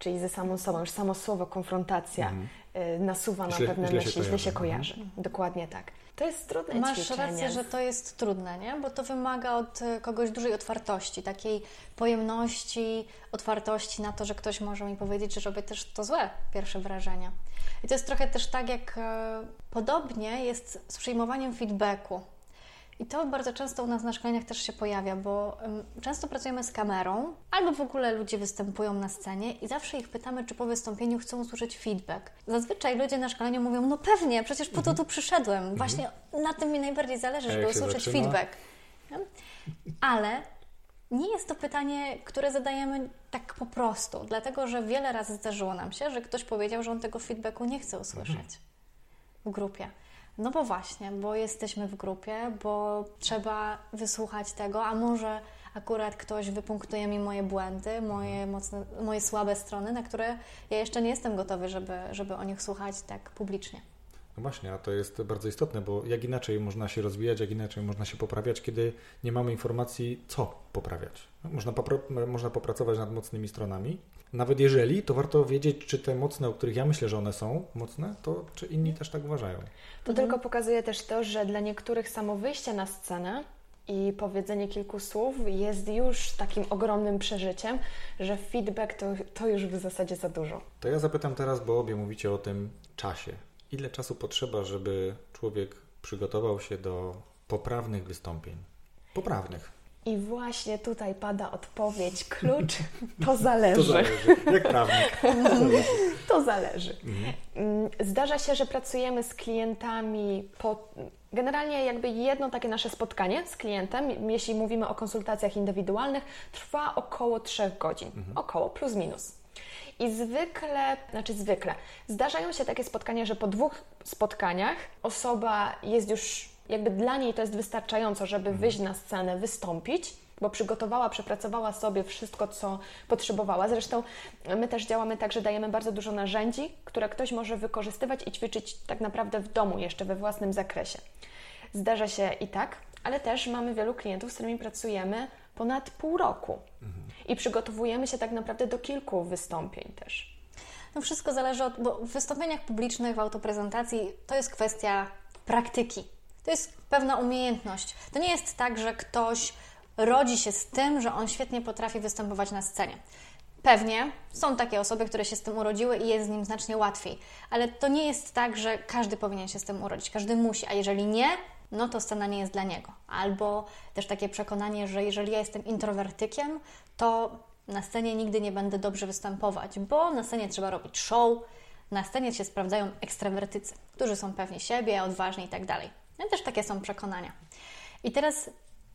czyli ze samą sobą. Już samo słowo konfrontacja mhm. Y, nasuwa na źle, pewne źle myśli, się źle się kojarzy. Mhm. Dokładnie tak. To jest trudne Masz ćwiczenie. rację, że to jest trudne, nie? Bo to wymaga od e, kogoś dużej otwartości, takiej pojemności, otwartości na to, że ktoś może mi powiedzieć, że robię też to złe pierwsze wrażenie. I to jest trochę też tak, jak e, podobnie jest z przyjmowaniem feedbacku. I to bardzo często u nas na szkoleniach też się pojawia, bo często pracujemy z kamerą, albo w ogóle ludzie występują na scenie i zawsze ich pytamy, czy po wystąpieniu chcą usłyszeć feedback. Zazwyczaj ludzie na szkoleniu mówią, no pewnie, przecież po to tu przyszedłem. Mhm. Właśnie na tym mi najbardziej zależy, żeby usłyszeć zaczyna? feedback. Ale nie jest to pytanie, które zadajemy tak po prostu, dlatego że wiele razy zdarzyło nam się, że ktoś powiedział, że on tego feedbacku nie chce usłyszeć mhm. w grupie. No bo właśnie, bo jesteśmy w grupie, bo trzeba wysłuchać tego, a może akurat ktoś wypunktuje mi moje błędy, moje, mocne, moje słabe strony, na które ja jeszcze nie jestem gotowy, żeby, żeby o nich słuchać tak publicznie. No właśnie, a to jest bardzo istotne, bo jak inaczej można się rozwijać, jak inaczej można się poprawiać, kiedy nie mamy informacji, co poprawiać. Można, popra- można popracować nad mocnymi stronami. Nawet jeżeli, to warto wiedzieć, czy te mocne, o których ja myślę, że one są mocne, to czy inni też tak uważają. To mhm. tylko pokazuje też to, że dla niektórych samo wyjście na scenę i powiedzenie kilku słów jest już takim ogromnym przeżyciem, że feedback to, to już w zasadzie za dużo. To ja zapytam teraz, bo obie mówicie o tym czasie. Ile czasu potrzeba, żeby człowiek przygotował się do poprawnych wystąpień? Poprawnych. I właśnie tutaj pada odpowiedź, klucz, to zależy. To zależy, jak prawnik. To zależy. Mhm. Zdarza się, że pracujemy z klientami po... Generalnie jakby jedno takie nasze spotkanie z klientem, jeśli mówimy o konsultacjach indywidualnych, trwa około 3 godzin. Mhm. Około, plus minus. I zwykle, znaczy zwykle, zdarzają się takie spotkania, że po dwóch spotkaniach osoba jest już jakby dla niej to jest wystarczająco, żeby mhm. wyjść na scenę, wystąpić, bo przygotowała, przepracowała sobie wszystko, co potrzebowała. Zresztą my też działamy tak, że dajemy bardzo dużo narzędzi, które ktoś może wykorzystywać i ćwiczyć tak naprawdę w domu, jeszcze we własnym zakresie. Zdarza się i tak, ale też mamy wielu klientów, z którymi pracujemy ponad pół roku i przygotowujemy się tak naprawdę do kilku wystąpień też. No wszystko zależy od, bo w wystąpieniach publicznych, w autoprezentacji to jest kwestia praktyki. To jest pewna umiejętność. To nie jest tak, że ktoś rodzi się z tym, że on świetnie potrafi występować na scenie. Pewnie są takie osoby, które się z tym urodziły i jest z nim znacznie łatwiej, ale to nie jest tak, że każdy powinien się z tym urodzić, każdy musi, a jeżeli nie, no to scena nie jest dla niego. Albo też takie przekonanie, że jeżeli ja jestem introwertykiem, to na scenie nigdy nie będę dobrze występować, bo na scenie trzeba robić show, na scenie się sprawdzają ekstrawertycy, którzy są pewni siebie, odważni i tak dalej. No też takie są przekonania. I teraz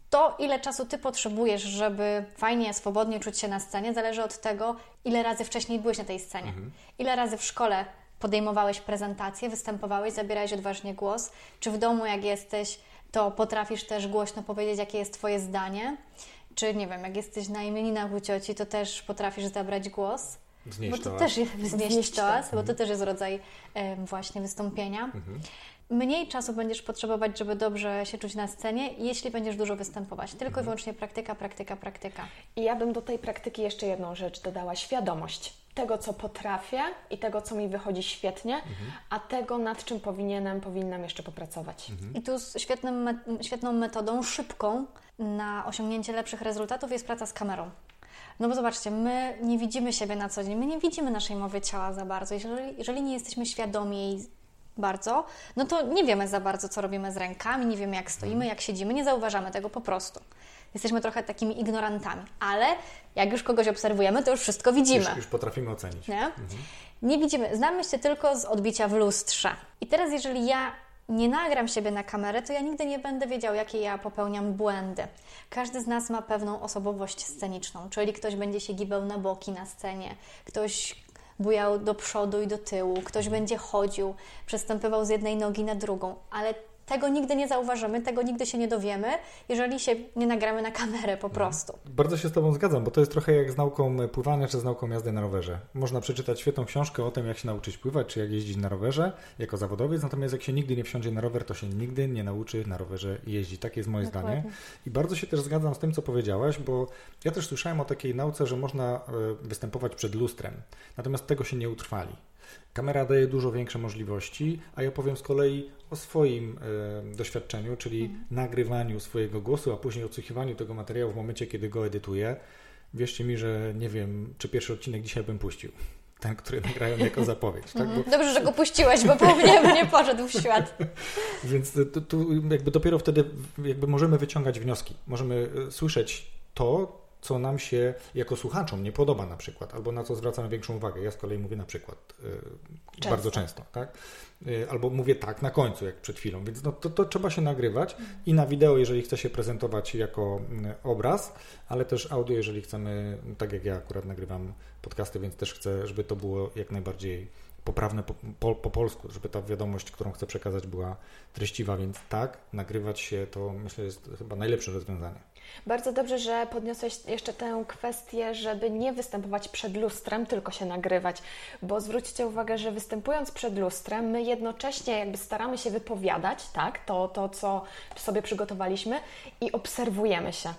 to, ile czasu Ty potrzebujesz, żeby fajnie, swobodnie czuć się na scenie, zależy od tego, ile razy wcześniej byłeś na tej scenie. Mhm. Ile razy w szkole podejmowałeś prezentację, występowałeś, zabierałeś odważnie głos, czy w domu, jak jesteś, to potrafisz też głośno powiedzieć, jakie jest Twoje zdanie, czy nie wiem, jak jesteś na imieninach u cioci, to też potrafisz zabrać głos. Wznieść bo to toas. też jest wznieść toas, bo to też jest rodzaj właśnie wystąpienia. Mhm mniej czasu będziesz potrzebować, żeby dobrze się czuć na scenie, jeśli będziesz dużo występować. Tylko mhm. i wyłącznie praktyka, praktyka, praktyka. I ja bym do tej praktyki jeszcze jedną rzecz dodała: świadomość tego, co potrafię i tego, co mi wychodzi świetnie, mhm. a tego, nad czym powinienem, powinnam jeszcze popracować. Mhm. I tu z świetnym, świetną metodą, szybką na osiągnięcie lepszych rezultatów jest praca z kamerą. No bo zobaczcie, my nie widzimy siebie na co dzień, my nie widzimy naszej mowy ciała za bardzo. Jeżeli, jeżeli nie jesteśmy świadomi jej bardzo, no to nie wiemy za bardzo, co robimy z rękami, nie wiemy, jak stoimy, jak siedzimy, nie zauważamy tego po prostu. Jesteśmy trochę takimi ignorantami, ale jak już kogoś obserwujemy, to już wszystko widzimy. Już, już potrafimy ocenić. Nie? Mhm. nie widzimy, znamy się tylko z odbicia w lustrze. I teraz, jeżeli ja nie nagram siebie na kamerę, to ja nigdy nie będę wiedział, jakie ja popełniam błędy. Każdy z nas ma pewną osobowość sceniczną, czyli ktoś będzie się gibał na boki na scenie, ktoś bujał do przodu i do tyłu, ktoś będzie chodził, przestępywał z jednej nogi na drugą, ale tego nigdy nie zauważymy, tego nigdy się nie dowiemy, jeżeli się nie nagramy na kamerę po prostu. Bardzo się z Tobą zgadzam, bo to jest trochę jak z nauką pływania czy z nauką jazdy na rowerze. Można przeczytać świetną książkę o tym, jak się nauczyć pływać, czy jak jeździć na rowerze jako zawodowiec, natomiast jak się nigdy nie wsiądzie na rower, to się nigdy nie nauczy na rowerze jeździć. Takie jest moje Dokładnie. zdanie. I bardzo się też zgadzam z tym, co powiedziałaś, bo ja też słyszałem o takiej nauce, że można e, występować przed lustrem, natomiast tego się nie utrwali. Kamera daje dużo większe możliwości, a ja powiem z kolei o swoim doświadczeniu, czyli nagrywaniu swojego głosu, a później odsłuchiwaniu tego materiału w momencie, kiedy go edytuję. Wierzcie mi, że nie wiem, czy pierwszy odcinek dzisiaj bym puścił. Ten, który nagrałem jako zapowiedź. Tak? Bo, Dobrze, że go puściłeś, bo pewnie by nie poszedł w świat. więc tu, tu jakby dopiero wtedy jakby możemy wyciągać wnioski. Możemy e, słyszeć to, co nam się jako słuchaczom nie podoba na przykład, albo na co zwracamy większą uwagę. Ja z kolei mówię na przykład e, Często. bardzo często, tak? E, Albo mówię tak na końcu, jak przed chwilą, więc no, to, to trzeba się nagrywać i na wideo, jeżeli chce się prezentować jako mm, obraz, ale też audio, jeżeli chcemy, tak jak ja akurat nagrywam podcasty, więc też chcę, żeby to było jak najbardziej poprawne po, po, po polsku, żeby ta wiadomość, którą chcę przekazać była treściwa, więc tak, nagrywać się to myślę jest chyba najlepsze rozwiązanie. Bardzo dobrze, że podniosłeś jeszcze tę kwestię, żeby nie występować przed lustrem, tylko się nagrywać. Bo zwróćcie uwagę, że występując przed lustrem, my jednocześnie jakby staramy się wypowiadać, tak, to, to co sobie przygotowaliśmy i obserwujemy się.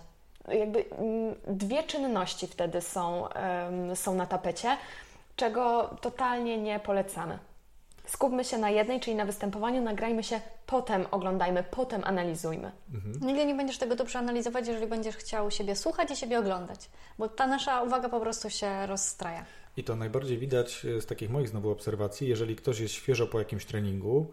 Jakby mm, dwie czynności wtedy są, są na tapecie, czego totalnie nie polecamy. Skupmy się na jednej, czyli na występowaniu, nagrajmy się, potem oglądajmy, potem analizujmy. Nigdy nie będziesz tego dobrze analizować, jeżeli będziesz chciał siebie słuchać i siebie oglądać, bo ta nasza uwaga po prostu się rozstraja. I to najbardziej widać z takich moich znowu obserwacji, jeżeli ktoś jest świeżo po jakimś treningu,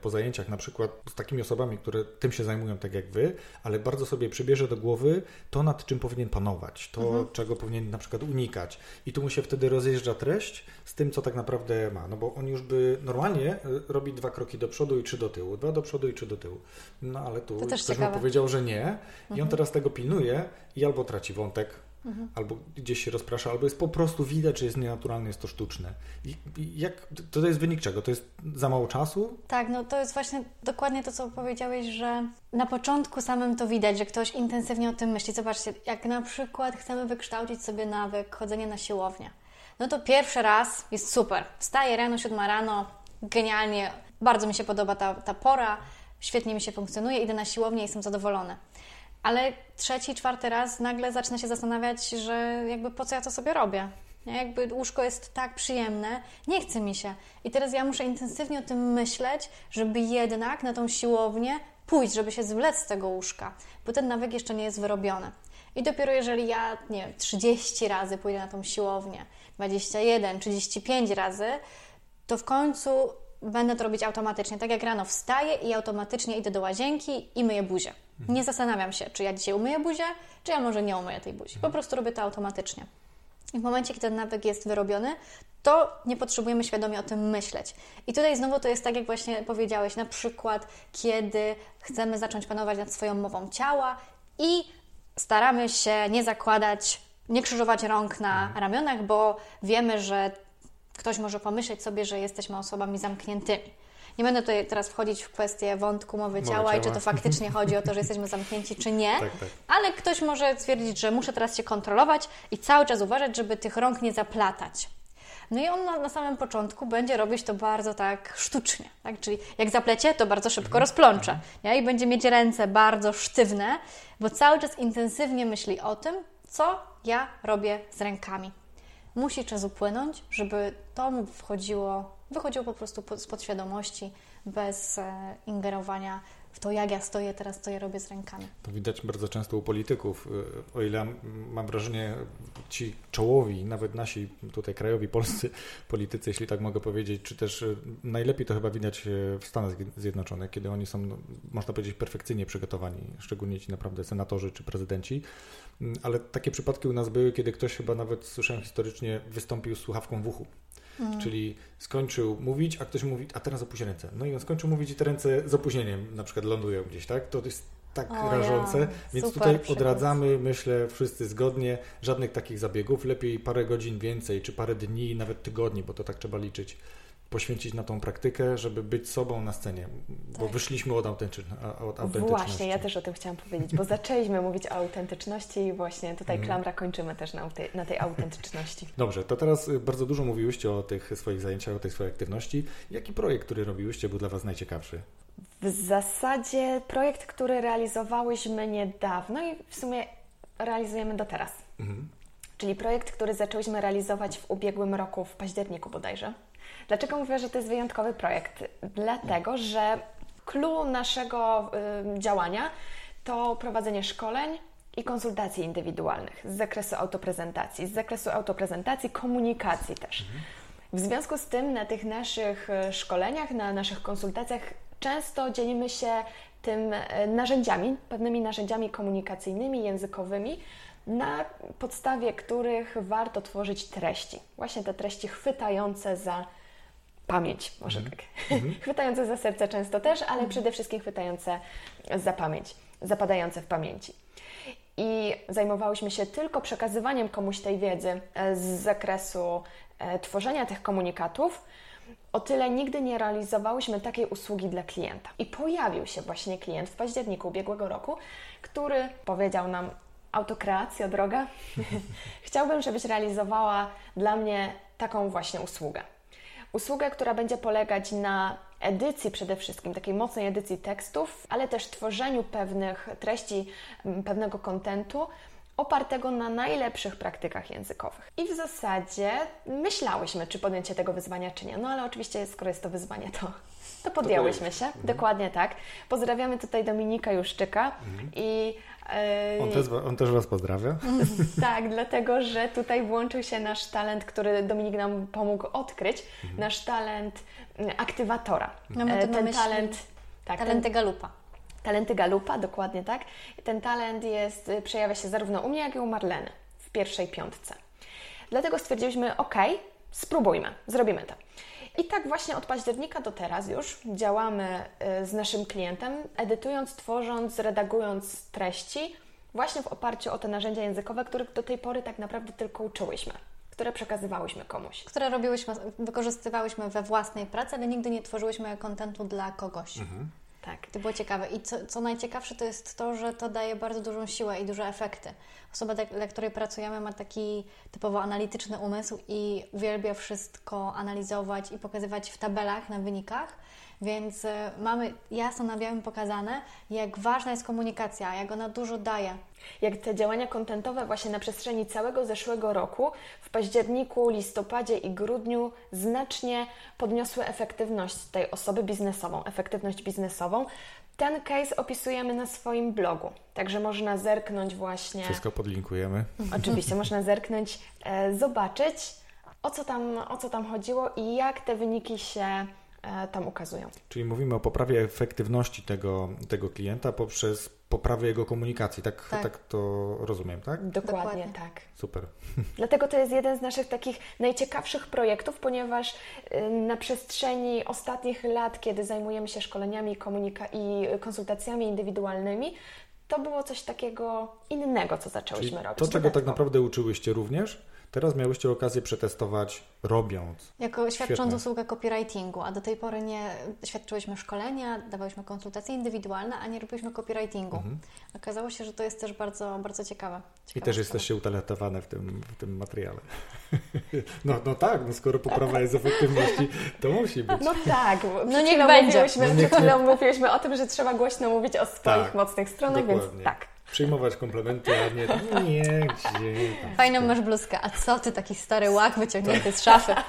po zajęciach na przykład z takimi osobami, które tym się zajmują tak jak wy, ale bardzo sobie przybierze do głowy to, nad czym powinien panować, to, czego powinien na przykład unikać. I tu mu się wtedy rozjeżdża treść z tym, co tak naprawdę ma. No bo on już by normalnie e, robi dwa kroki do przodu i trzy do tyłu, dwa do przodu i trzy do tyłu. No ale tu ktoś mu powiedział, że nie i on teraz tego pilnuje i albo traci wątek, albo gdzieś się rozprasza, albo jest po prostu widać, że jest nienaturalne, jest to sztuczne. I, jak, to jest wynik czego? To jest za mało czasu? Tak, no to jest właśnie dokładnie to, co powiedziałeś, że na początku samym to widać, że ktoś intensywnie o tym myśli. Zobaczcie, jak na przykład chcemy wykształcić sobie nawyk chodzenia na siłownię, no to pierwszy raz jest super. Wstaję rano, siódma rano, genialnie, bardzo mi się podoba ta, ta pora, świetnie mi się funkcjonuje, idę na siłownię i jestem zadowolony. Ale trzeci, czwarty raz nagle zacznę się zastanawiać, że jakby po co ja to sobie robię. Jakby łóżko jest tak przyjemne, nie chce mi się. I teraz ja muszę intensywnie o tym myśleć, żeby jednak na tą siłownię pójść, żeby się zwlec z tego łóżka, bo ten nawyk jeszcze nie jest wyrobiony. I dopiero jeżeli ja, nie wiem, 30 razy pójdę na tą siłownię, 21, 35 razy, to w końcu będę to robić automatycznie. Tak jak rano wstaję i automatycznie idę do łazienki i myję buzię. Nie zastanawiam się, czy ja dzisiaj umyję buzię, czy ja może nie umyję tej buzi. Po prostu robię to automatycznie. I w momencie, kiedy ten nawyk jest wyrobiony, to nie potrzebujemy świadomie o tym myśleć. I tutaj znowu to jest tak, jak właśnie powiedziałeś, na przykład, kiedy chcemy zacząć panować nad swoją mową ciała i staramy się nie zakładać, nie krzyżować rąk na ramionach, bo wiemy, że ktoś może pomyśleć sobie, że jesteśmy osobami zamkniętymi. Nie będę tutaj teraz wchodzić w kwestię wątku mowy Mowy ciała i czy ciała. to faktycznie chodzi o to, że jesteśmy zamknięci, czy nie. Tak, tak. Ale ktoś może stwierdzić, że muszę teraz się kontrolować i cały czas uważać, żeby tych rąk nie zaplatać. No i on na, na samym początku będzie robić to bardzo tak sztucznie, tak? czyli jak zaplecie, to bardzo szybko rozplącze nie? i będzie mieć ręce bardzo sztywne, bo cały czas intensywnie myśli o tym, co ja robię z rękami. Musi czas upłynąć, żeby to mu wchodziło, wychodziło po prostu z podświadomości, bez e, ingerowania w to, jak ja stoję teraz, co ja robię z rękami. To widać bardzo często u polityków. Y, O ile mam wrażenie, ci czołowi, nawet nasi tutaj krajowi, polscy politycy, jeśli tak mogę powiedzieć, czy też y, najlepiej to chyba widać w Stanach Zje- Zjednoczonych, kiedy oni są, no, można powiedzieć, perfekcyjnie przygotowani, szczególnie ci naprawdę senatorzy czy prezydenci. Mm, Ale takie przypadki u nas były, kiedy ktoś chyba nawet, słyszałem historycznie, wystąpił z słuchawką w uchu. Czyli skończył mówić, a ktoś mówi, a teraz opuść ręce. No i on skończył mówić i te ręce z opóźnieniem na przykład lądują gdzieś, tak? To jest tak O rażące. ja, Więc super tutaj przykład. odradzamy, myślę, wszyscy zgodnie, żadnych takich zabiegów. Lepiej parę godzin więcej, czy parę dni, nawet tygodni, bo to tak trzeba liczyć. Poświęcić na tą praktykę, żeby być sobą na scenie, bo Tak. wyszliśmy od, autentycz, od autentyczności. Właśnie, ja też o tym chciałam powiedzieć, bo zaczęliśmy mówić o autentyczności i właśnie tutaj Mhm. klamra kończymy też na, tej- na tej autentyczności. Dobrze, to teraz y, bardzo dużo mówiłyście o tych swoich zajęciach, o tej swojej aktywności. Jaki projekt, który robiłyście, był dla Was najciekawszy? W zasadzie projekt, który realizowałyśmy niedawno i w sumie realizujemy do teraz. Mhm. Czyli projekt, który zaczęłyśmy realizować w ubiegłym roku, w październiku bodajże. Dlaczego mówię, że to jest wyjątkowy projekt? Dlatego, że clue naszego y, działania to prowadzenie szkoleń i konsultacji indywidualnych z zakresu autoprezentacji, z zakresu autoprezentacji, komunikacji też. W związku z tym na tych naszych e, szkoleniach, na naszych konsultacjach często dzielimy się tym e, narzędziami, pewnymi narzędziami komunikacyjnymi, językowymi, na podstawie których warto tworzyć treści. Właśnie te treści chwytające za pamięć, może tak. chwytające za serce często też, ale przede wszystkim chwytające za pamięć, zapadające w pamięci. I zajmowałyśmy się tylko przekazywaniem komuś tej wiedzy e, z zakresu e, tworzenia tych komunikatów. O tyle nigdy nie realizowałyśmy takiej usługi dla klienta. I pojawił się właśnie klient w październiku ubiegłego roku, który powiedział nam: Autokreacja, droga, chciałbym, żebyś realizowała dla mnie taką właśnie usługę. Usługę, która będzie polegać na edycji przede wszystkim, takiej mocnej edycji tekstów, ale też tworzeniu pewnych treści, pewnego kontentu opartego na najlepszych praktykach językowych. I w zasadzie myślałyśmy, czy podjąć się tego wyzwania, czy nie. No ale oczywiście, skoro jest to wyzwanie, to, to podjęłyśmy się. Dokładnie tak. Pozdrawiamy tutaj Dominika Juszczyka i e, On też, on też Was pozdrawia. tak, dlatego że tutaj włączył się nasz talent, który Dominik nam pomógł odkryć, Mhm. nasz talent mm, aktywatora. Mamy E, tu na ten myśli talent, tak, Talenty ten, Galupa. talenty Galupa, dokładnie tak. Ten talent jest, y, przejawia się zarówno u mnie, jak i u Marleny w pierwszej piątce. Dlatego stwierdziliśmy, ok, spróbujmy, zrobimy to. I tak właśnie od października do teraz już działamy y, z naszym klientem, edytując, tworząc, redagując treści właśnie w oparciu o te narzędzia językowe, których do tej pory tak naprawdę tylko uczyłyśmy, które przekazywałyśmy komuś. które robiłyśmy, wykorzystywałyśmy we własnej pracy, ale nigdy nie tworzyłyśmy kontentu dla kogoś. Tak. To było ciekawe. I co, co najciekawsze to jest to, że to daje bardzo dużą siłę i duże efekty. Osoba, dla- dla której pracujemy, ma taki typowo analityczny umysł i uwielbia wszystko analizować i pokazywać w tabelach, na wynikach. Więc e, mamy jasno na białym pokazane, jak ważna jest komunikacja, jak ona dużo daje. Jak te działania kontentowe właśnie na przestrzeni całego zeszłego roku, w październiku, listopadzie i grudniu znacznie podniosły efektywność tej osoby biznesową, efektywność biznesową. Ten case opisujemy na swoim blogu, także można zerknąć właśnie. Wszystko podlinkujemy. Oczywiście można zerknąć, e, zobaczyć o co, tam, o co tam chodziło i jak te wyniki się tam ukazują. Czyli mówimy o poprawie efektywności tego, tego klienta poprzez poprawę jego komunikacji. Tak, tak. Tak. to rozumiem, tak? Dokładnie, Dokładnie. tak. Super. Dlatego to jest jeden z naszych takich najciekawszych projektów, ponieważ y, na przestrzeni ostatnich lat, kiedy zajmujemy się szkoleniami komunika- i konsultacjami indywidualnymi, to było coś takiego innego, co Czyli zaczęłyśmy robić. to, czego tak naprawdę uczyłyście również, teraz miałyście okazję przetestować robiąc. Jako świadcząc Świetne. usługę copywritingu, a do tej pory nie świadczyłyśmy szkolenia, dawałyśmy konsultacje indywidualne, a nie robiłyśmy copywritingu. Mhm. Okazało się, że to jest też bardzo, bardzo ciekawe. I Ciekawa też jesteście utalentowane w tym, w tym materiale. No, no tak, no skoro poprawa jest efektywności, to musi być. No tak, przed niech będzie. Mówiłyśmy, No niech chwilą mówiłyśmy o tym, że trzeba głośno mówić o swoich Tak, mocnych stronach, więc Dokładnie. tak. Przyjmować komplementy, a nie, nie gdzie tam. Fajną masz bluzkę. A co ty, taki stary łak wyciągnięty z szafy?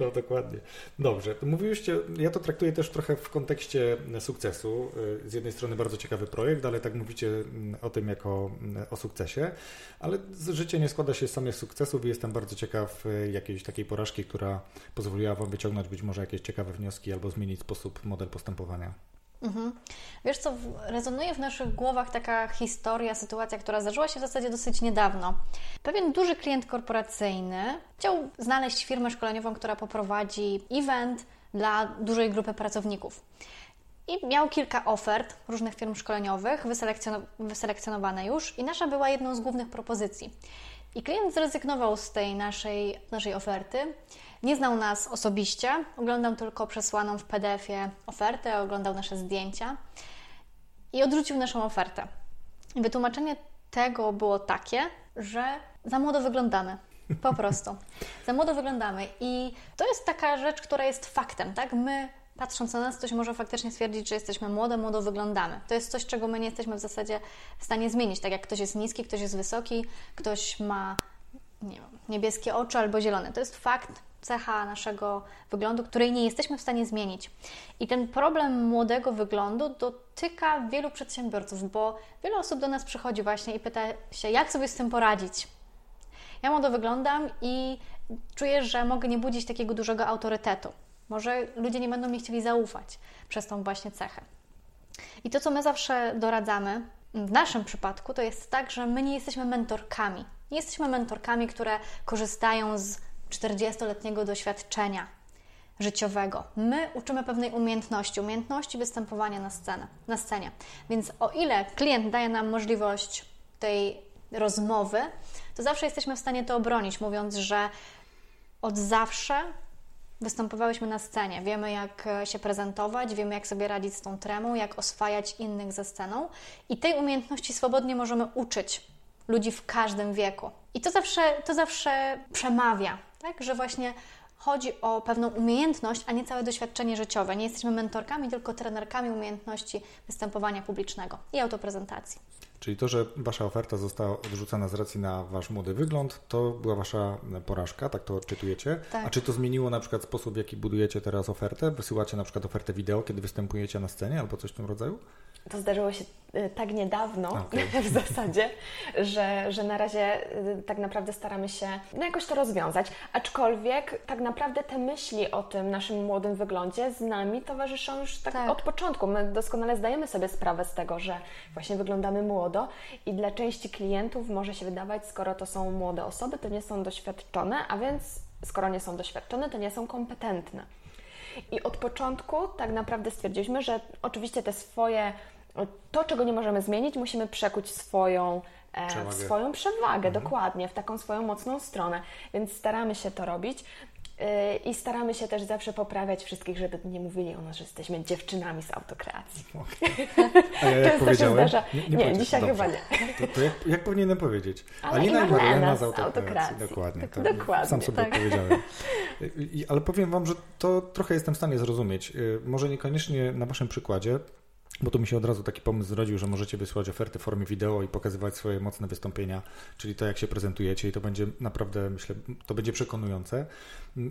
No dokładnie. Dobrze, to mówiłyście, ja to traktuję też trochę w kontekście sukcesu. Z jednej strony bardzo ciekawy projekt, ale tak mówicie mm, o tym jako mm, o sukcesie, ale życie nie składa się z samych sukcesów i jestem bardzo ciekaw y, jakiejś takiej porażki, która pozwoliła Wam wyciągnąć być może jakieś ciekawe wnioski albo zmienić sposób, model postępowania. Mhm. Wiesz co, rezonuje w naszych głowach taka historia, sytuacja, która zdarzyła się w zasadzie dosyć niedawno. Pewien duży klient korporacyjny chciał znaleźć firmę szkoleniową, która poprowadzi event dla dużej grupy pracowników. I miał kilka ofert różnych firm szkoleniowych, wyselekcjono- wyselekcjonowane już, i nasza była jedną z głównych propozycji. I klient zrezygnował z tej naszej, naszej oferty nie znał nas osobiście, oglądał tylko przesłaną w PDF-ie ofertę, oglądał nasze zdjęcia i odrzucił naszą ofertę. I wytłumaczenie tego było takie, że za młodo wyglądamy. Po prostu. Za młodo wyglądamy. I to jest taka rzecz, która jest faktem, tak? My patrząc na nas, ktoś może faktycznie stwierdzić, że jesteśmy młode, młodo wyglądamy. To jest coś, czego my nie jesteśmy w zasadzie w stanie zmienić. Tak jak ktoś jest niski, ktoś jest wysoki, ktoś ma nie wiem, niebieskie oczy albo zielone. To jest fakt, cecha naszego wyglądu, której nie jesteśmy w stanie zmienić. I ten problem młodego wyglądu dotyka wielu przedsiębiorców, bo wiele osób do nas przychodzi właśnie i pyta się, jak sobie z tym poradzić. Ja młodo wyglądam i czuję, że mogę nie budzić takiego dużego autorytetu. Może ludzie nie będą mi chcieli zaufać przez tą właśnie cechę. I to, co my zawsze doradzamy, w naszym przypadku, to jest tak, że my nie jesteśmy mentorkami. Nie jesteśmy mentorkami, które korzystają z 40-letniego doświadczenia życiowego. My uczymy pewnej umiejętności, umiejętności występowania na, scenę, na scenie. Więc o ile klient daje nam możliwość tej rozmowy, to zawsze jesteśmy w stanie to obronić, mówiąc, że od zawsze występowałyśmy na scenie. Wiemy, jak się prezentować, wiemy, jak sobie radzić z tą tremą, jak oswajać innych ze sceną i tej umiejętności swobodnie możemy uczyć ludzi w każdym wieku. I to zawsze, to zawsze przemawia, tak? że właśnie chodzi o pewną umiejętność, a nie całe doświadczenie życiowe. Nie jesteśmy mentorkami, tylko trenerkami umiejętności występowania publicznego i autoprezentacji. Czyli to, że Wasza oferta została odrzucona z racji na Wasz młody wygląd, to była Wasza porażka, tak to odczytujecie? Tak. A czy to zmieniło na przykład sposób, w jaki budujecie teraz ofertę? Wysyłacie na przykład ofertę wideo, kiedy występujecie na scenie albo coś w tym rodzaju? To zdarzyło się y, tak niedawno Okay. w zasadzie, że, że na razie y, tak naprawdę staramy się no jakoś to rozwiązać. Aczkolwiek tak naprawdę te myśli o tym naszym młodym wyglądzie z nami towarzyszą już tak, Tak. od początku. My doskonale zdajemy sobie sprawę z tego, że właśnie wyglądamy młodo i dla części klientów może się wydawać, skoro to są młode osoby, to nie są doświadczone, a więc skoro nie są doświadczone, to nie są kompetentne. I od początku tak naprawdę stwierdziliśmy, że oczywiście te swoje, to czego nie możemy zmienić, musimy przekuć swoją, e, Przewagę. swoją przewagę, dokładnie, w taką swoją mocną stronę. Więc staramy się to robić. E, I staramy się też zawsze poprawiać wszystkich, żeby nie mówili o nas, że jesteśmy dziewczynami z autokreacji. A ja jak powiedziałem? zdarza. Nie, powiedziałem. dzisiaj Dobrze. chyba nie. To, to jak, jak powinienem powiedzieć? Ale Alina i Marlena z autokracji. autokracji. Dokładnie. Tak, Tak, dokładnie, Sam sobie tak. odpowiedziałem. I, ale powiem Wam, że to trochę jestem w stanie zrozumieć. Y, Może niekoniecznie na Waszym przykładzie, bo tu mi się od razu taki pomysł zrodził, że możecie wysłać oferty w formie wideo i pokazywać swoje mocne wystąpienia, czyli to, jak się prezentujecie i to będzie naprawdę, myślę, to będzie przekonujące.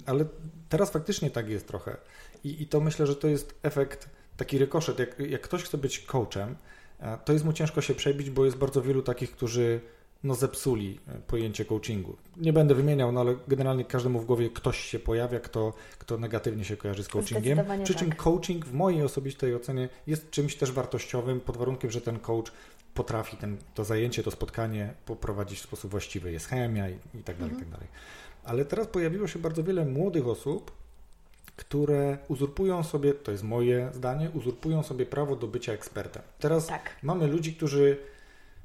Ale teraz faktycznie tak jest trochę. I, i to myślę, że to jest efekt, taki rykoszet. Jak, jak ktoś chce być coachem, a to jest mu ciężko się przebić, bo jest bardzo wielu takich, którzy no, zepsuli e, pojęcie coachingu. Nie będę wymieniał, no ale generalnie każdemu w głowie ktoś się pojawia, kto, kto negatywnie się kojarzy z coachingiem. Przy czym tak. coaching w mojej osobistej ocenie jest czymś też wartościowym, pod warunkiem, że ten coach potrafi ten, to zajęcie, to spotkanie poprowadzić w sposób właściwy. Jest chemia i, i tak dalej, i tak dalej. Ale teraz pojawiło się bardzo wiele młodych osób, które uzurpują sobie, to jest moje zdanie, uzurpują sobie prawo do bycia ekspertem. Teraz Tak. mamy ludzi, którzy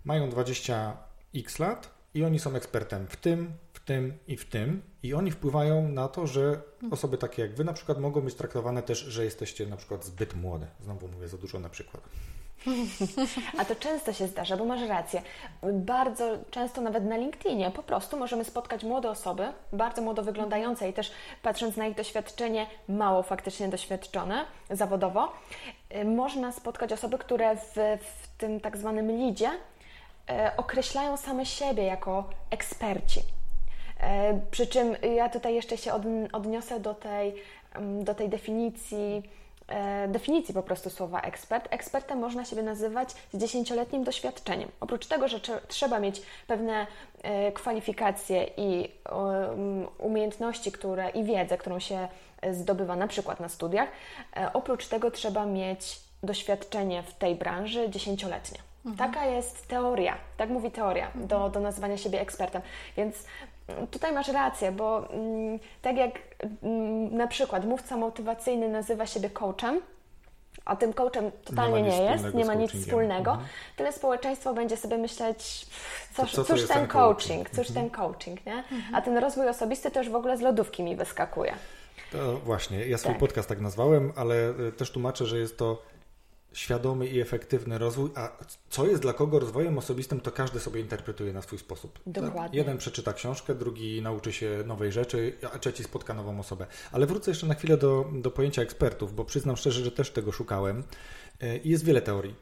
mają 20 x lat i oni są ekspertem w tym, w tym i w tym i oni wpływają na to, że osoby takie jak wy na przykład mogą być traktowane też, że jesteście na przykład zbyt młode. Znowu mówię za dużo na przykład. A to często się zdarza, bo masz rację. Bardzo często nawet na LinkedInie po prostu możemy spotkać młode osoby, bardzo młodo wyglądające i też patrząc na ich doświadczenie, mało faktycznie doświadczone zawodowo, y, można spotkać osoby, które w, w tym tak zwanym lidzie określają same siebie jako eksperci. E, Przy czym ja tutaj jeszcze się odn- odniosę do tej, mm, do tej definicji, e, definicji po prostu słowa ekspert. Ekspertem można siebie nazywać z dziesięcioletnim doświadczeniem. Oprócz tego, że trze- trzeba mieć pewne e, kwalifikacje i um, umiejętności które, i wiedzę, którą się e, zdobywa na przykład na studiach, e, oprócz tego trzeba mieć doświadczenie w tej branży dziesięcioletnie. Taka jest teoria, tak mówi teoria do, do nazywania siebie ekspertem. Więc mm, tutaj masz rację, bo mm, tak jak mm, na przykład mówca motywacyjny nazywa siebie coachem, A tym coachem totalnie nie, nie jest, nie ma nic wspólnego. Mhm. Tyle społeczeństwo będzie sobie myśleć, cóż, co, cóż ten, coaching, cóż mhm. ten coaching, nie? Mhm. A ten rozwój osobisty to już w ogóle z lodówki mi wyskakuje. To właśnie, ja swój tak. podcast tak nazwałem, ale e, też tłumaczę, że jest to świadomy i efektywny rozwój, a co jest dla kogo rozwojem osobistym, to każdy sobie interpretuje na swój sposób. Dokładnie. Jeden przeczyta książkę, drugi nauczy się nowej rzeczy, a trzeci spotka nową osobę. Ale wrócę jeszcze na chwilę do, do pojęcia ekspertów, bo przyznam szczerze, że też tego szukałem. E, I jest wiele teorii.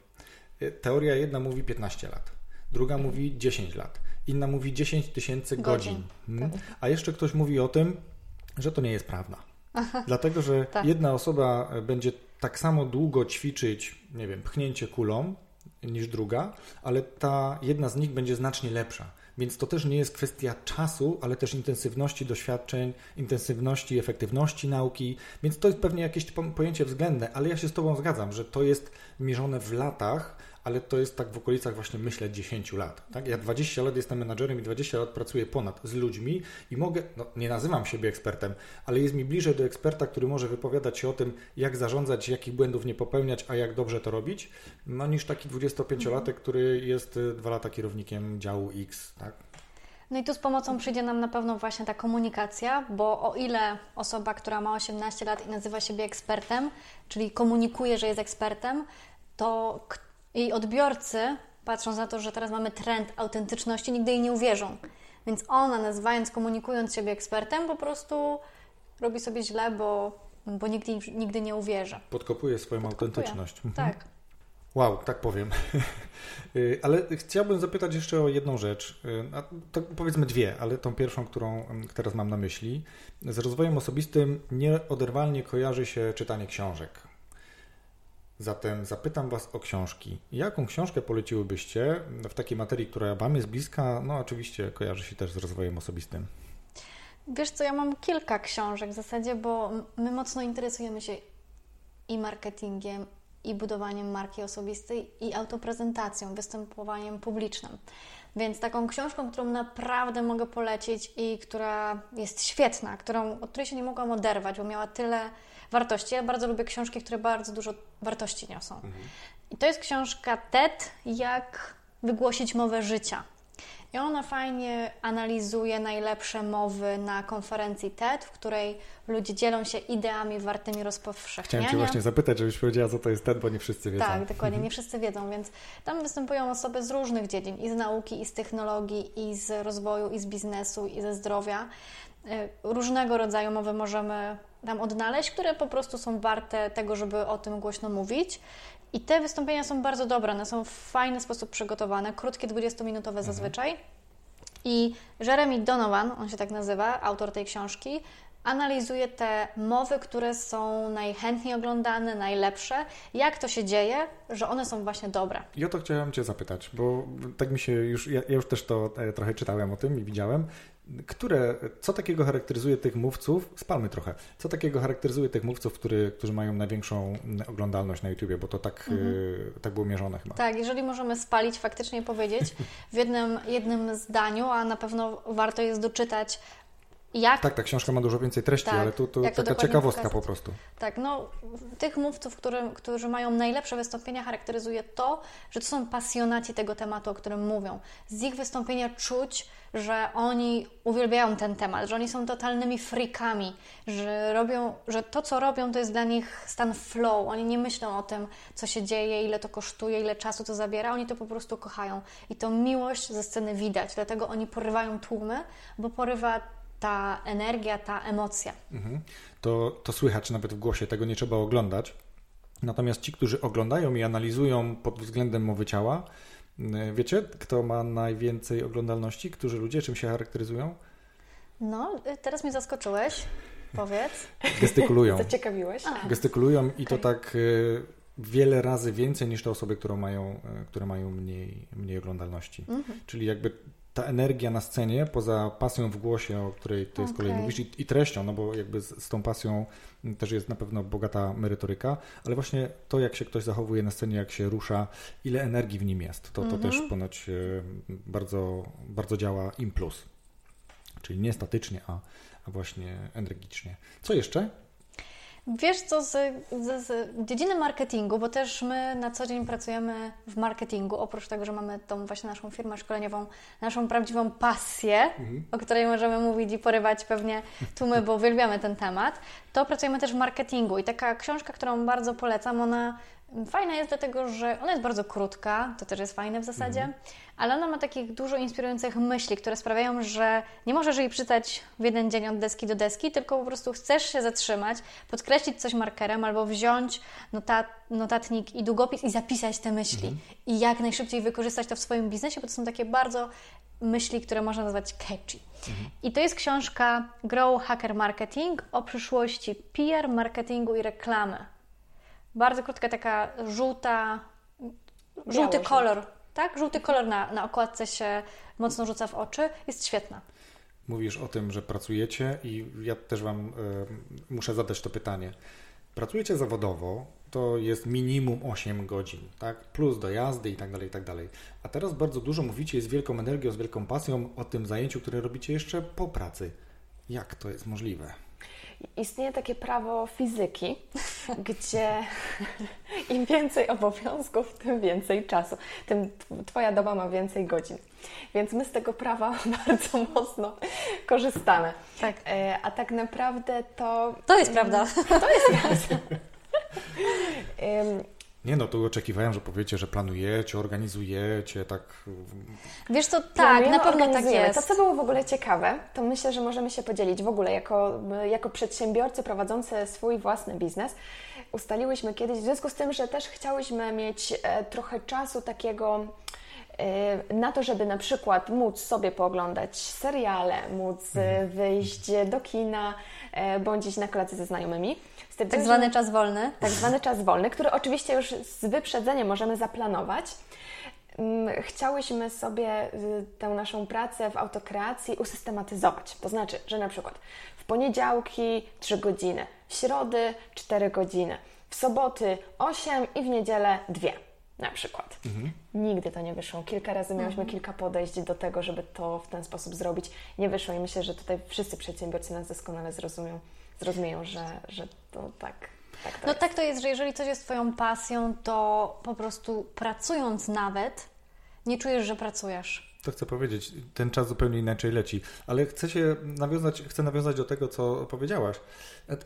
E, teoria jedna mówi 15 lat, druga mówi 10 lat, inna mówi 10 tysięcy godzin. godzin. Hmm? A jeszcze ktoś mówi o tym, że to nie jest prawda. Dlatego, że tak. jedna osoba będzie tak samo długo ćwiczyć, nie wiem, pchnięcie kulą niż druga, ale ta jedna z nich będzie znacznie lepsza. Więc to też nie jest kwestia czasu, ale też intensywności doświadczeń, intensywności, efektywności nauki. Więc to jest pewnie jakieś pojęcie względne, ale ja się z Tobą zgadzam, że to jest mierzone w latach, ale to jest tak w okolicach właśnie myślę 10 lat. Tak? Ja 20 lat jestem menadżerem i 20 lat pracuję ponad z ludźmi i mogę, no nie nazywam siebie ekspertem, ale jest mi bliżej do eksperta, który może wypowiadać się o tym, jak zarządzać, jakich błędów nie popełniać, a jak dobrze to robić, no niż taki 25-latek, który jest y, dwa lata kierownikiem działu X. Tak? No i tu z pomocą przyjdzie nam na pewno właśnie ta komunikacja, bo o ile osoba, która ma 18 lat i nazywa siebie ekspertem, czyli komunikuje, że jest ekspertem, to i odbiorcy, patrząc na to, że teraz mamy trend autentyczności, nigdy jej nie uwierzą. Więc ona, nazywając, komunikując siebie ekspertem, po prostu robi sobie źle, bo, bo nigdy, nigdy nie uwierzy. Podkopuje swoją Podkopuje. autentyczność. Mhm. Tak. Wow, tak powiem. Y, ale chciałbym zapytać jeszcze o jedną rzecz. Y, to powiedzmy dwie, ale tą pierwszą, którą teraz mam na myśli. Z rozwojem osobistym nieoderwalnie kojarzy się czytanie książek. Zatem zapytam Was o książki. Jaką książkę poleciłybyście w takiej materii, która Wam jest bliska? No, oczywiście kojarzy się też z rozwojem osobistym. Wiesz co, ja mam kilka książek w zasadzie, bo my mocno interesujemy się i marketingiem, i budowaniem marki osobistej, i autoprezentacją, występowaniem publicznym. Więc taką książką, którą naprawdę mogę polecić i która jest świetna, którą, od której się nie mogłam oderwać, bo miała tyle wartości. Ja bardzo lubię książki, które bardzo dużo wartości niosą. Mhm. I to jest książka TED, jak wygłosić mowę życia. I ona fajnie analizuje najlepsze mowy na konferencji TED, w której ludzie dzielą się ideami wartymi rozpowszechniania. Chciałem Cię właśnie zapytać, żebyś powiedziała, co to jest TED, bo nie wszyscy wiedzą. Tak, dokładnie, nie mhm. wszyscy wiedzą, więc tam występują osoby z różnych dziedzin, i z nauki, i z technologii, i z rozwoju, i z biznesu, i ze zdrowia. Y, różnego rodzaju mowy możemy tam odnaleźć, które po prostu są warte tego, żeby o tym głośno mówić. I te wystąpienia są bardzo dobre, one są w fajny sposób przygotowane, krótkie, 20-minutowe mhm. zazwyczaj. I Jeremy Donovan, on się tak nazywa, autor tej książki, analizuje te mowy, które są najchętniej oglądane, najlepsze. Jak to się dzieje, że one są właśnie dobre? O to chciałem Cię zapytać, bo tak mi się już, ja, ja już też to e, trochę czytałem o tym i widziałem które, co takiego charakteryzuje tych mówców, spalmy trochę, co takiego charakteryzuje tych mówców, który, którzy mają największą oglądalność na YouTubie, bo to tak, mhm. y, tak było mierzone chyba. Tak, jeżeli możemy spalić, faktycznie powiedzieć w jednym, jednym zdaniu, a na pewno warto jest doczytać jak... Tak, ta książka ma dużo więcej treści, tak, ale tu, tu taka ciekawostka pokazać. po prostu. Tak, no tych mówców, który, którzy mają najlepsze wystąpienia charakteryzuje to, że to są pasjonaci tego tematu, o którym mówią. Z ich wystąpienia czuć, że oni uwielbiają ten temat, że oni są totalnymi freakami, że robią, że to, co robią, to jest dla nich stan flow. Oni nie myślą o tym, co się dzieje, ile to kosztuje, ile czasu to zabiera. Oni to po prostu kochają. I to miłość ze sceny widać, dlatego oni porywają tłumy, bo porywa ta energia, ta emocja. Mhm. To, to słychać nawet w głosie, tego nie trzeba oglądać. Natomiast ci, którzy oglądają i analizują pod względem mowy ciała, wiecie, kto ma najwięcej oglądalności? Którzy ludzie czym się charakteryzują? No, teraz mnie zaskoczyłeś. Powiedz. Gestykulują. Zaciekawiłeś. A. Gestykulują i to tak y, wiele razy więcej niż te osoby, które mają, y, które mają mniej, mniej oglądalności. Mhm. Czyli jakby ta energia na scenie, poza pasją w głosie, o której tutaj okay. z kolei mówisz, i, i, treścią, no bo jakby z, z, tą pasją też jest na pewno bogata merytoryka, ale właśnie to, jak się ktoś zachowuje na scenie, jak się rusza, ile energii w nim jest, to, to mm -hmm. też ponoć e, bardzo, bardzo działa im plus. Czyli nie statycznie, a, a właśnie energicznie. Co jeszcze? Wiesz co, z, z, z, dziedziny marketingu, bo też my na co dzień pracujemy w marketingu, oprócz tego, że mamy tą właśnie naszą firmę szkoleniową, naszą prawdziwą pasję, mhm. o której możemy mówić i porywać pewnie tłumy, bo uwielbiamy ten temat, to pracujemy też w marketingu. I taka książka, którą bardzo polecam, ona Fajna jest dlatego, że ona jest bardzo krótka, to też jest fajne w zasadzie, mhm. Ale ona ma takich dużo inspirujących myśli, które sprawiają, że nie możesz jej czytać w jeden dzień od deski do deski, tylko po prostu chcesz się zatrzymać, podkreślić coś markerem albo wziąć notat, notatnik i długopis i zapisać te myśli mhm. i jak najszybciej wykorzystać to w swoim biznesie, bo to są takie bardzo myśli, które można nazwać catchy. Mhm. I to jest książka Grow Hacker Marketing o przyszłości PR, marketingu i reklamy bardzo krótka, taka żółta, żółty kolor, tak? Żółty kolor na, na okładce się mocno rzuca w oczy. Jest świetna. Mówisz o tym, że pracujecie i ja też Wam y, muszę zadać to pytanie. Pracujecie zawodowo, to jest minimum 8 godzin, tak? Plus dojazdy i tak dalej, i tak dalej. A teraz bardzo dużo mówicie z wielką energią, z wielką pasją o tym zajęciu, które robicie jeszcze po pracy. Jak to jest możliwe? Istnieje takie prawo fizyki, gdzie im więcej obowiązków, tym więcej czasu, tym Twoja doba ma więcej godzin. Więc my z tego prawa bardzo mocno korzystamy. Tak. E, a tak naprawdę to. To jest prawda. To jest prawda. Nie no, tu oczekiwałem, że powiecie, że planujecie, organizujecie, tak... Wiesz co, tak, na pewno tak jest. To, co było w ogóle ciekawe, to myślę, że możemy się podzielić w ogóle jako, jako przedsiębiorcy prowadzący swój własny biznes. Ustaliłyśmy kiedyś, w związku z tym, że też chciałyśmy mieć e, trochę czasu takiego na to, żeby na przykład móc sobie pooglądać seriale, móc e, mhm. wyjść do kina, bądź iść na kolację ze znajomymi tak zwany czas wolny. Tak zwany czas wolny, który oczywiście już z wyprzedzeniem możemy zaplanować. Mm, chciałyśmy sobie y, tę naszą pracę w autokreacji usystematyzować. To znaczy, że na przykład w poniedziałki 3 godziny, w środy 4 godziny, w soboty 8 i w niedzielę 2 na przykład. Mhm. Nigdy to nie wyszło. Kilka razy miałyśmy mhm. kilka podejść do tego, żeby to w ten sposób zrobić. Nie wyszło i myślę, że tutaj wszyscy przedsiębiorcy nas doskonale zrozumieją zrozumieją, że, że to tak. tak to no jest. tak to jest, że jeżeli coś jest Twoją pasją, to po prostu pracując nawet, nie czujesz, że pracujesz. To chcę powiedzieć, ten czas zupełnie inaczej leci, ale chcę się nawiązać, chcę nawiązać do tego, co powiedziałaś.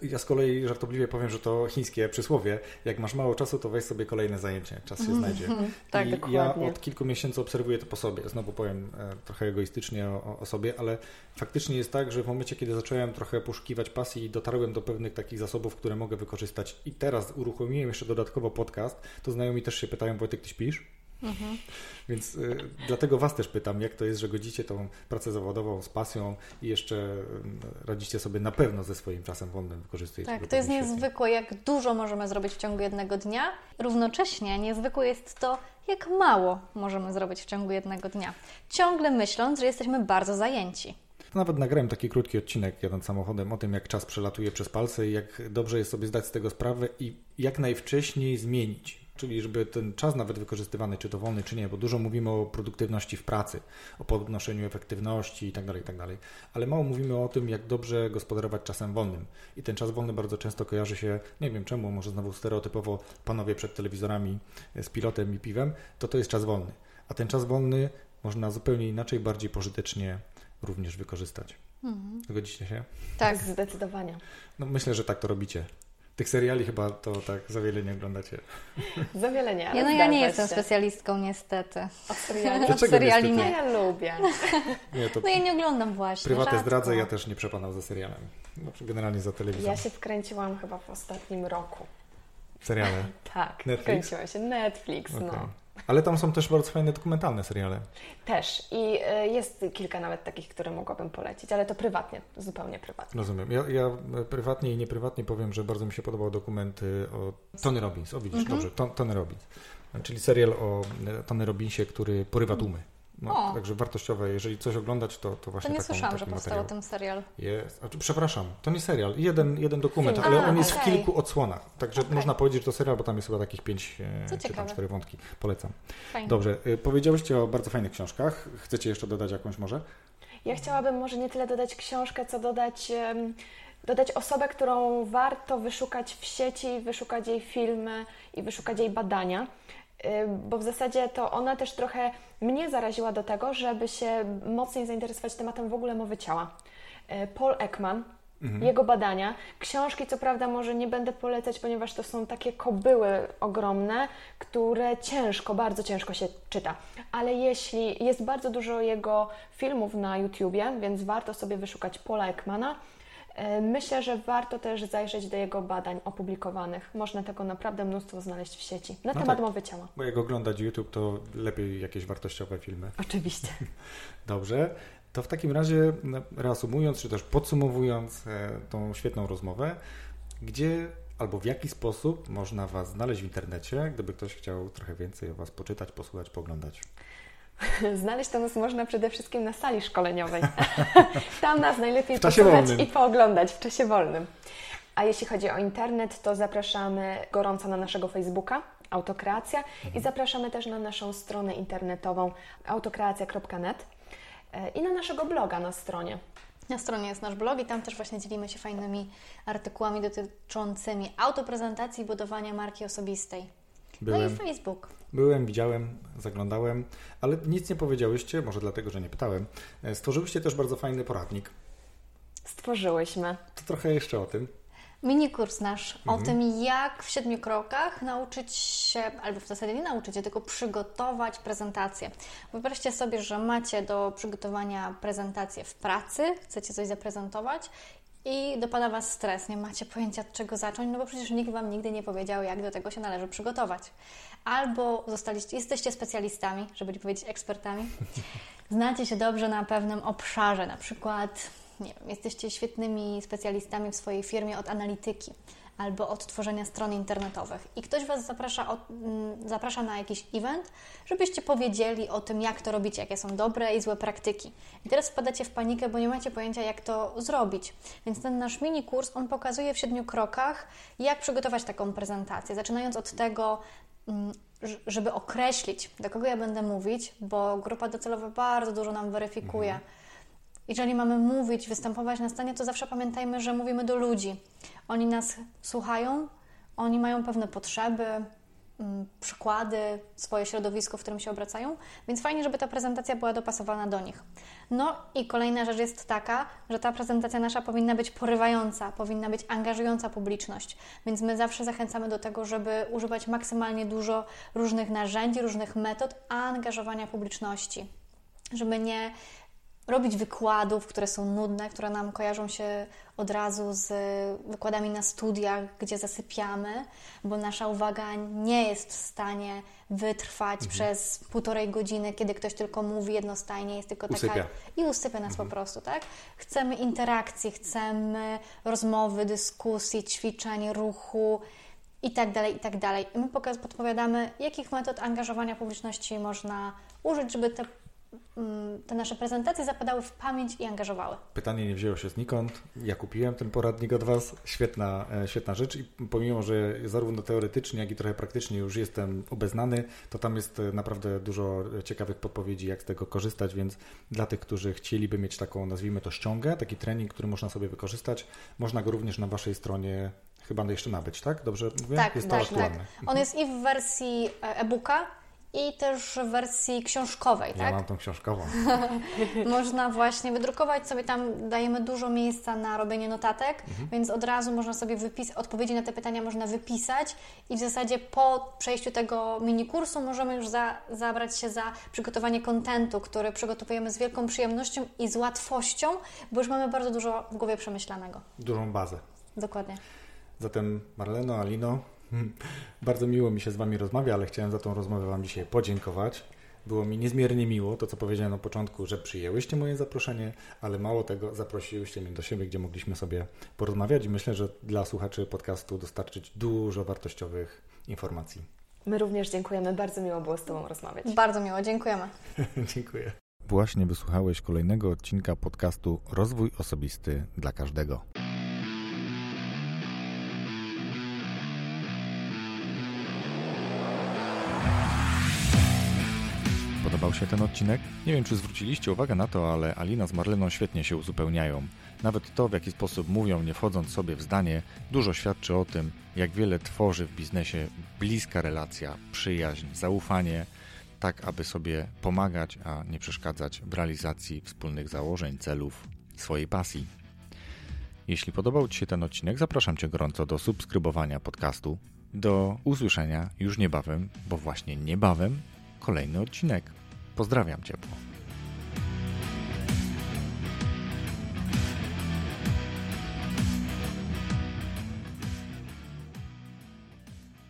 Ja z kolei żartobliwie powiem, że to chińskie przysłowie, jak masz mało czasu, to weź sobie kolejne zajęcie, czas się znajdzie. tak, I dokładnie. ja od kilku miesięcy obserwuję to po sobie. Znowu powiem e, trochę egoistycznie o, o sobie, ale faktycznie jest tak, że w momencie, kiedy zacząłem trochę poszukiwać pasji i dotarłem do pewnych takich zasobów, które mogę wykorzystać i teraz uruchomiłem jeszcze dodatkowo podcast, to znajomi też się pytają, Wojtek, ty śpisz? Mhm. Więc y, dlatego Was też pytam, jak to jest, że godzicie tą pracę zawodową z pasją i jeszcze y, radzicie sobie na pewno ze swoim czasem wolnym, wykorzystujecie Tak, to jest świetnie. niezwykłe, jak dużo możemy zrobić w ciągu jednego dnia. Równocześnie niezwykłe jest to, jak mało możemy zrobić w ciągu jednego dnia. Ciągle myśląc, że jesteśmy bardzo zajęci. Nawet nagrałem taki krótki odcinek jadąc samochodem o tym, jak czas przelatuje przez palce i jak dobrze jest sobie zdać z tego sprawę i jak najwcześniej zmienić czyli żeby ten czas nawet wykorzystywany, czy to wolny, czy nie, bo dużo mówimy o produktywności w pracy, o podnoszeniu efektywności itd., tak itd., tak ale mało mówimy o tym, jak dobrze gospodarować czasem wolnym. I ten czas wolny bardzo często kojarzy się, nie wiem czemu, może znowu stereotypowo panowie przed telewizorami z pilotem i piwem, to to jest czas wolny. A ten czas wolny można zupełnie inaczej, bardziej pożytecznie również wykorzystać. Mhm. Zgodzicie się? Tak, zdecydowanie. No, myślę, że tak to robicie. Tych seriali chyba to tak za wiele nie oglądacie. Za wiele nie. Ja, no ja nie jestem się. specjalistką niestety. Od seriali? Od seriali nie. Ja lubię. Nie, to no ja nie oglądam właśnie. Prywatę rzadko. zdradzę, ja też nie przepadam za serialem. Znaczy generalnie za telewizją. Ja się wkręciłam chyba w ostatnim roku. Seriale? tak, Netflix? wkręciłam się. Netflix, okay. no. Ale tam są też bardzo fajne dokumentalne seriale. Też. I e, jest kilka nawet takich, które mogłabym polecić, ale to prywatnie, zupełnie prywatnie. Rozumiem. Ja, ja prywatnie i nieprywatnie powiem, że bardzo mi się podobał dokument o Tony Robbins. O widzisz, mhm. dobrze, Tony Robbins. Czyli serial o e, Tony Robbinsie, który porywa tłumy. No, także wartościowe, jeżeli coś oglądać, to, to właśnie To nie taką, słyszałam, że powstał ten serial. Jest. Znaczy, przepraszam, to nie serial. Jeden, jeden dokument, ale on jest okay. w kilku odsłonach. Także okay. można powiedzieć, że to serial, bo tam jest chyba takich pięć Co e, czy tam cztery wątki. Polecam. Fajnie. Dobrze, e, powiedziałyście o bardzo fajnych książkach. Chcecie jeszcze dodać jakąś może? Ja chciałabym może nie tyle dodać książkę, co dodać um, dodać osobę, którą warto wyszukać w sieci, wyszukać jej filmy i wyszukać jej badania. Y, bo w zasadzie to ona też trochę mnie zaraziła do tego, żeby się mocniej zainteresować tematem w ogóle mowy ciała. Y, Paul Ekman, mhm. jego badania, książki co prawda może nie będę polecać, ponieważ to są takie kobyły ogromne, które ciężko, bardzo ciężko się czyta. Ale jeśli jest bardzo dużo jego filmów na YouTubie, więc warto sobie wyszukać Paula Ekmana, myślę, że warto też zajrzeć do jego badań opublikowanych. Można tego naprawdę mnóstwo znaleźć w sieci na no temat tak, mowy ciała. Bo jak oglądać YouTube, to lepiej jakieś wartościowe filmy. Oczywiście. Dobrze. To w takim razie, no, reasumując, czy też podsumowując e, tą świetną rozmowę, gdzie albo w jaki sposób można Was znaleźć w internecie, gdyby ktoś chciał trochę więcej o Was poczytać, posłuchać, poglądać? Znaleźć to nas można przede wszystkim na sali szkoleniowej. Tam nas najlepiej posłuchać i pooglądać w czasie wolnym. A jeśli chodzi o internet, to zapraszamy gorąco na naszego Facebooka Autokreacja mhm. i zapraszamy też na naszą stronę internetową autokreacja.net e, i na naszego bloga na stronie. Na stronie jest nasz blog i tam też właśnie dzielimy się fajnymi artykułami dotyczącymi autoprezentacji i budowania marki osobistej. Byłem, no i Facebook. Byłem, widziałem, zaglądałem, ale nic nie powiedziałyście, może dlatego, że nie pytałem. E, stworzyłyście też bardzo fajny poradnik. Stworzyłyśmy. To trochę jeszcze o tym. Mini kurs nasz mhm. o tym, jak w siedmiu krokach nauczyć się, albo w zasadzie nie nauczyć się, tylko przygotować prezentację. Wyobraźcie sobie, że macie do przygotowania prezentację w pracy, chcecie coś zaprezentować i dopada Was stres, nie macie pojęcia od czego zacząć, no bo przecież nikt Wam nigdy nie powiedział, jak do tego się należy przygotować. Albo zostaliście, jesteście specjalistami, żeby nie powiedzieć ekspertami, znacie się dobrze na pewnym obszarze, na przykład nie wiem, jesteście świetnymi specjalistami w swojej firmie od analityki, albo od tworzenia stron internetowych i ktoś Was zaprasza, o, mm, zaprasza na jakiś event, żebyście powiedzieli o tym, jak to robicie, jakie są dobre i złe praktyki. I teraz wpadacie w panikę, bo nie macie pojęcia, jak to zrobić. Więc ten nasz mini kurs, on pokazuje w siedmiu krokach, jak przygotować taką prezentację, zaczynając od tego, mm, żeby określić, do kogo ja będę mówić, bo grupa docelowa bardzo dużo nam weryfikuje. Mhm jeżeli mamy mówić, występować na scenie, to zawsze pamiętajmy, że mówimy do ludzi. Oni nas słuchają, oni mają pewne potrzeby, mm, przykłady, swoje środowisko, w którym się obracają, więc fajnie, żeby ta prezentacja była dopasowana do nich. No i kolejna rzecz jest taka, że ta prezentacja nasza powinna być porywająca, powinna być angażująca publiczność, więc my zawsze zachęcamy do tego, żeby używać maksymalnie dużo różnych narzędzi, różnych metod angażowania publiczności, żeby nie robić wykładów, które są nudne, które nam kojarzą się od razu z wykładami na studiach, gdzie zasypiamy, bo nasza uwaga nie jest w stanie wytrwać mhm. przez półtorej godziny, kiedy ktoś tylko mówi jednostajnie, jest tylko usypia. taka i usypia nas mhm. po prostu, tak? Chcemy interakcji, chcemy rozmowy, dyskusji, ćwiczeń, ruchu i tak dalej, i tak dalej. I my podpowiadamy, jakich metod angażowania publiczności można użyć, żeby te te nasze prezentacje zapadały w pamięć i angażowały. Pytanie nie wzięło się znikąd. Ja kupiłem ten poradnik od Was. Świetna, e, świetna rzecz i pomimo, że zarówno teoretycznie, jak i trochę praktycznie już jestem obeznany, to tam jest e, naprawdę dużo ciekawych podpowiedzi, jak z tego korzystać, więc dla tych, którzy chcieliby mieć taką, nazwijmy to ściągę, taki trening, który można sobie wykorzystać, można go również na Waszej stronie chyba jeszcze nabyć, tak? Dobrze mówię? Tak, jest tak, tak. On jest i w wersji e, e-booka, i też w wersji książkowej, ja tak? mam tą książkową. można właśnie wydrukować sobie tam, dajemy dużo miejsca na robienie notatek, mhm. więc od razu można sobie wypisać, odpowiedzi na te pytania można wypisać i w zasadzie po przejściu tego mini kursu możemy już za, zabrać się za przygotowanie kontentu, który przygotowujemy z wielką przyjemnością i z łatwością, bo już mamy bardzo dużo w głowie przemyślanego. Dużą bazę. Dokładnie. Zatem Marleno, Alino, Bardzo miło mi się z Wami rozmawia, ale chciałem za tą rozmowę Wam dzisiaj podziękować. Było mi niezmiernie miło to, co powiedziałem na początku, że przyjęłyście moje zaproszenie, ale mało tego, zaprosiłyście mnie do siebie, gdzie mogliśmy sobie porozmawiać i myślę, że dla słuchaczy podcastu dostarczyć dużo wartościowych informacji. My również dziękujemy. Bardzo miło było z Tobą rozmawiać. Bardzo miło, dziękujemy. Dziękuję. Właśnie wysłuchałeś kolejnego odcinka podcastu Rozwój Osobisty dla Każdego. Podobał się ten odcinek? Nie wiem, czy zwróciliście uwagę na to, ale Alina z Marleną świetnie się uzupełniają. Nawet to, w jaki sposób mówią, nie wchodząc sobie w zdanie, dużo świadczy o tym, jak wiele tworzy w biznesie bliska relacja, przyjaźń, zaufanie, tak aby sobie pomagać, a nie przeszkadzać w realizacji wspólnych założeń, celów, swojej pasji. Jeśli podobał Ci się ten odcinek, zapraszam Cię gorąco do subskrybowania podcastu. Do usłyszenia już niebawem, bo właśnie niebawem kolejny odcinek. Pozdrawiam ciepło.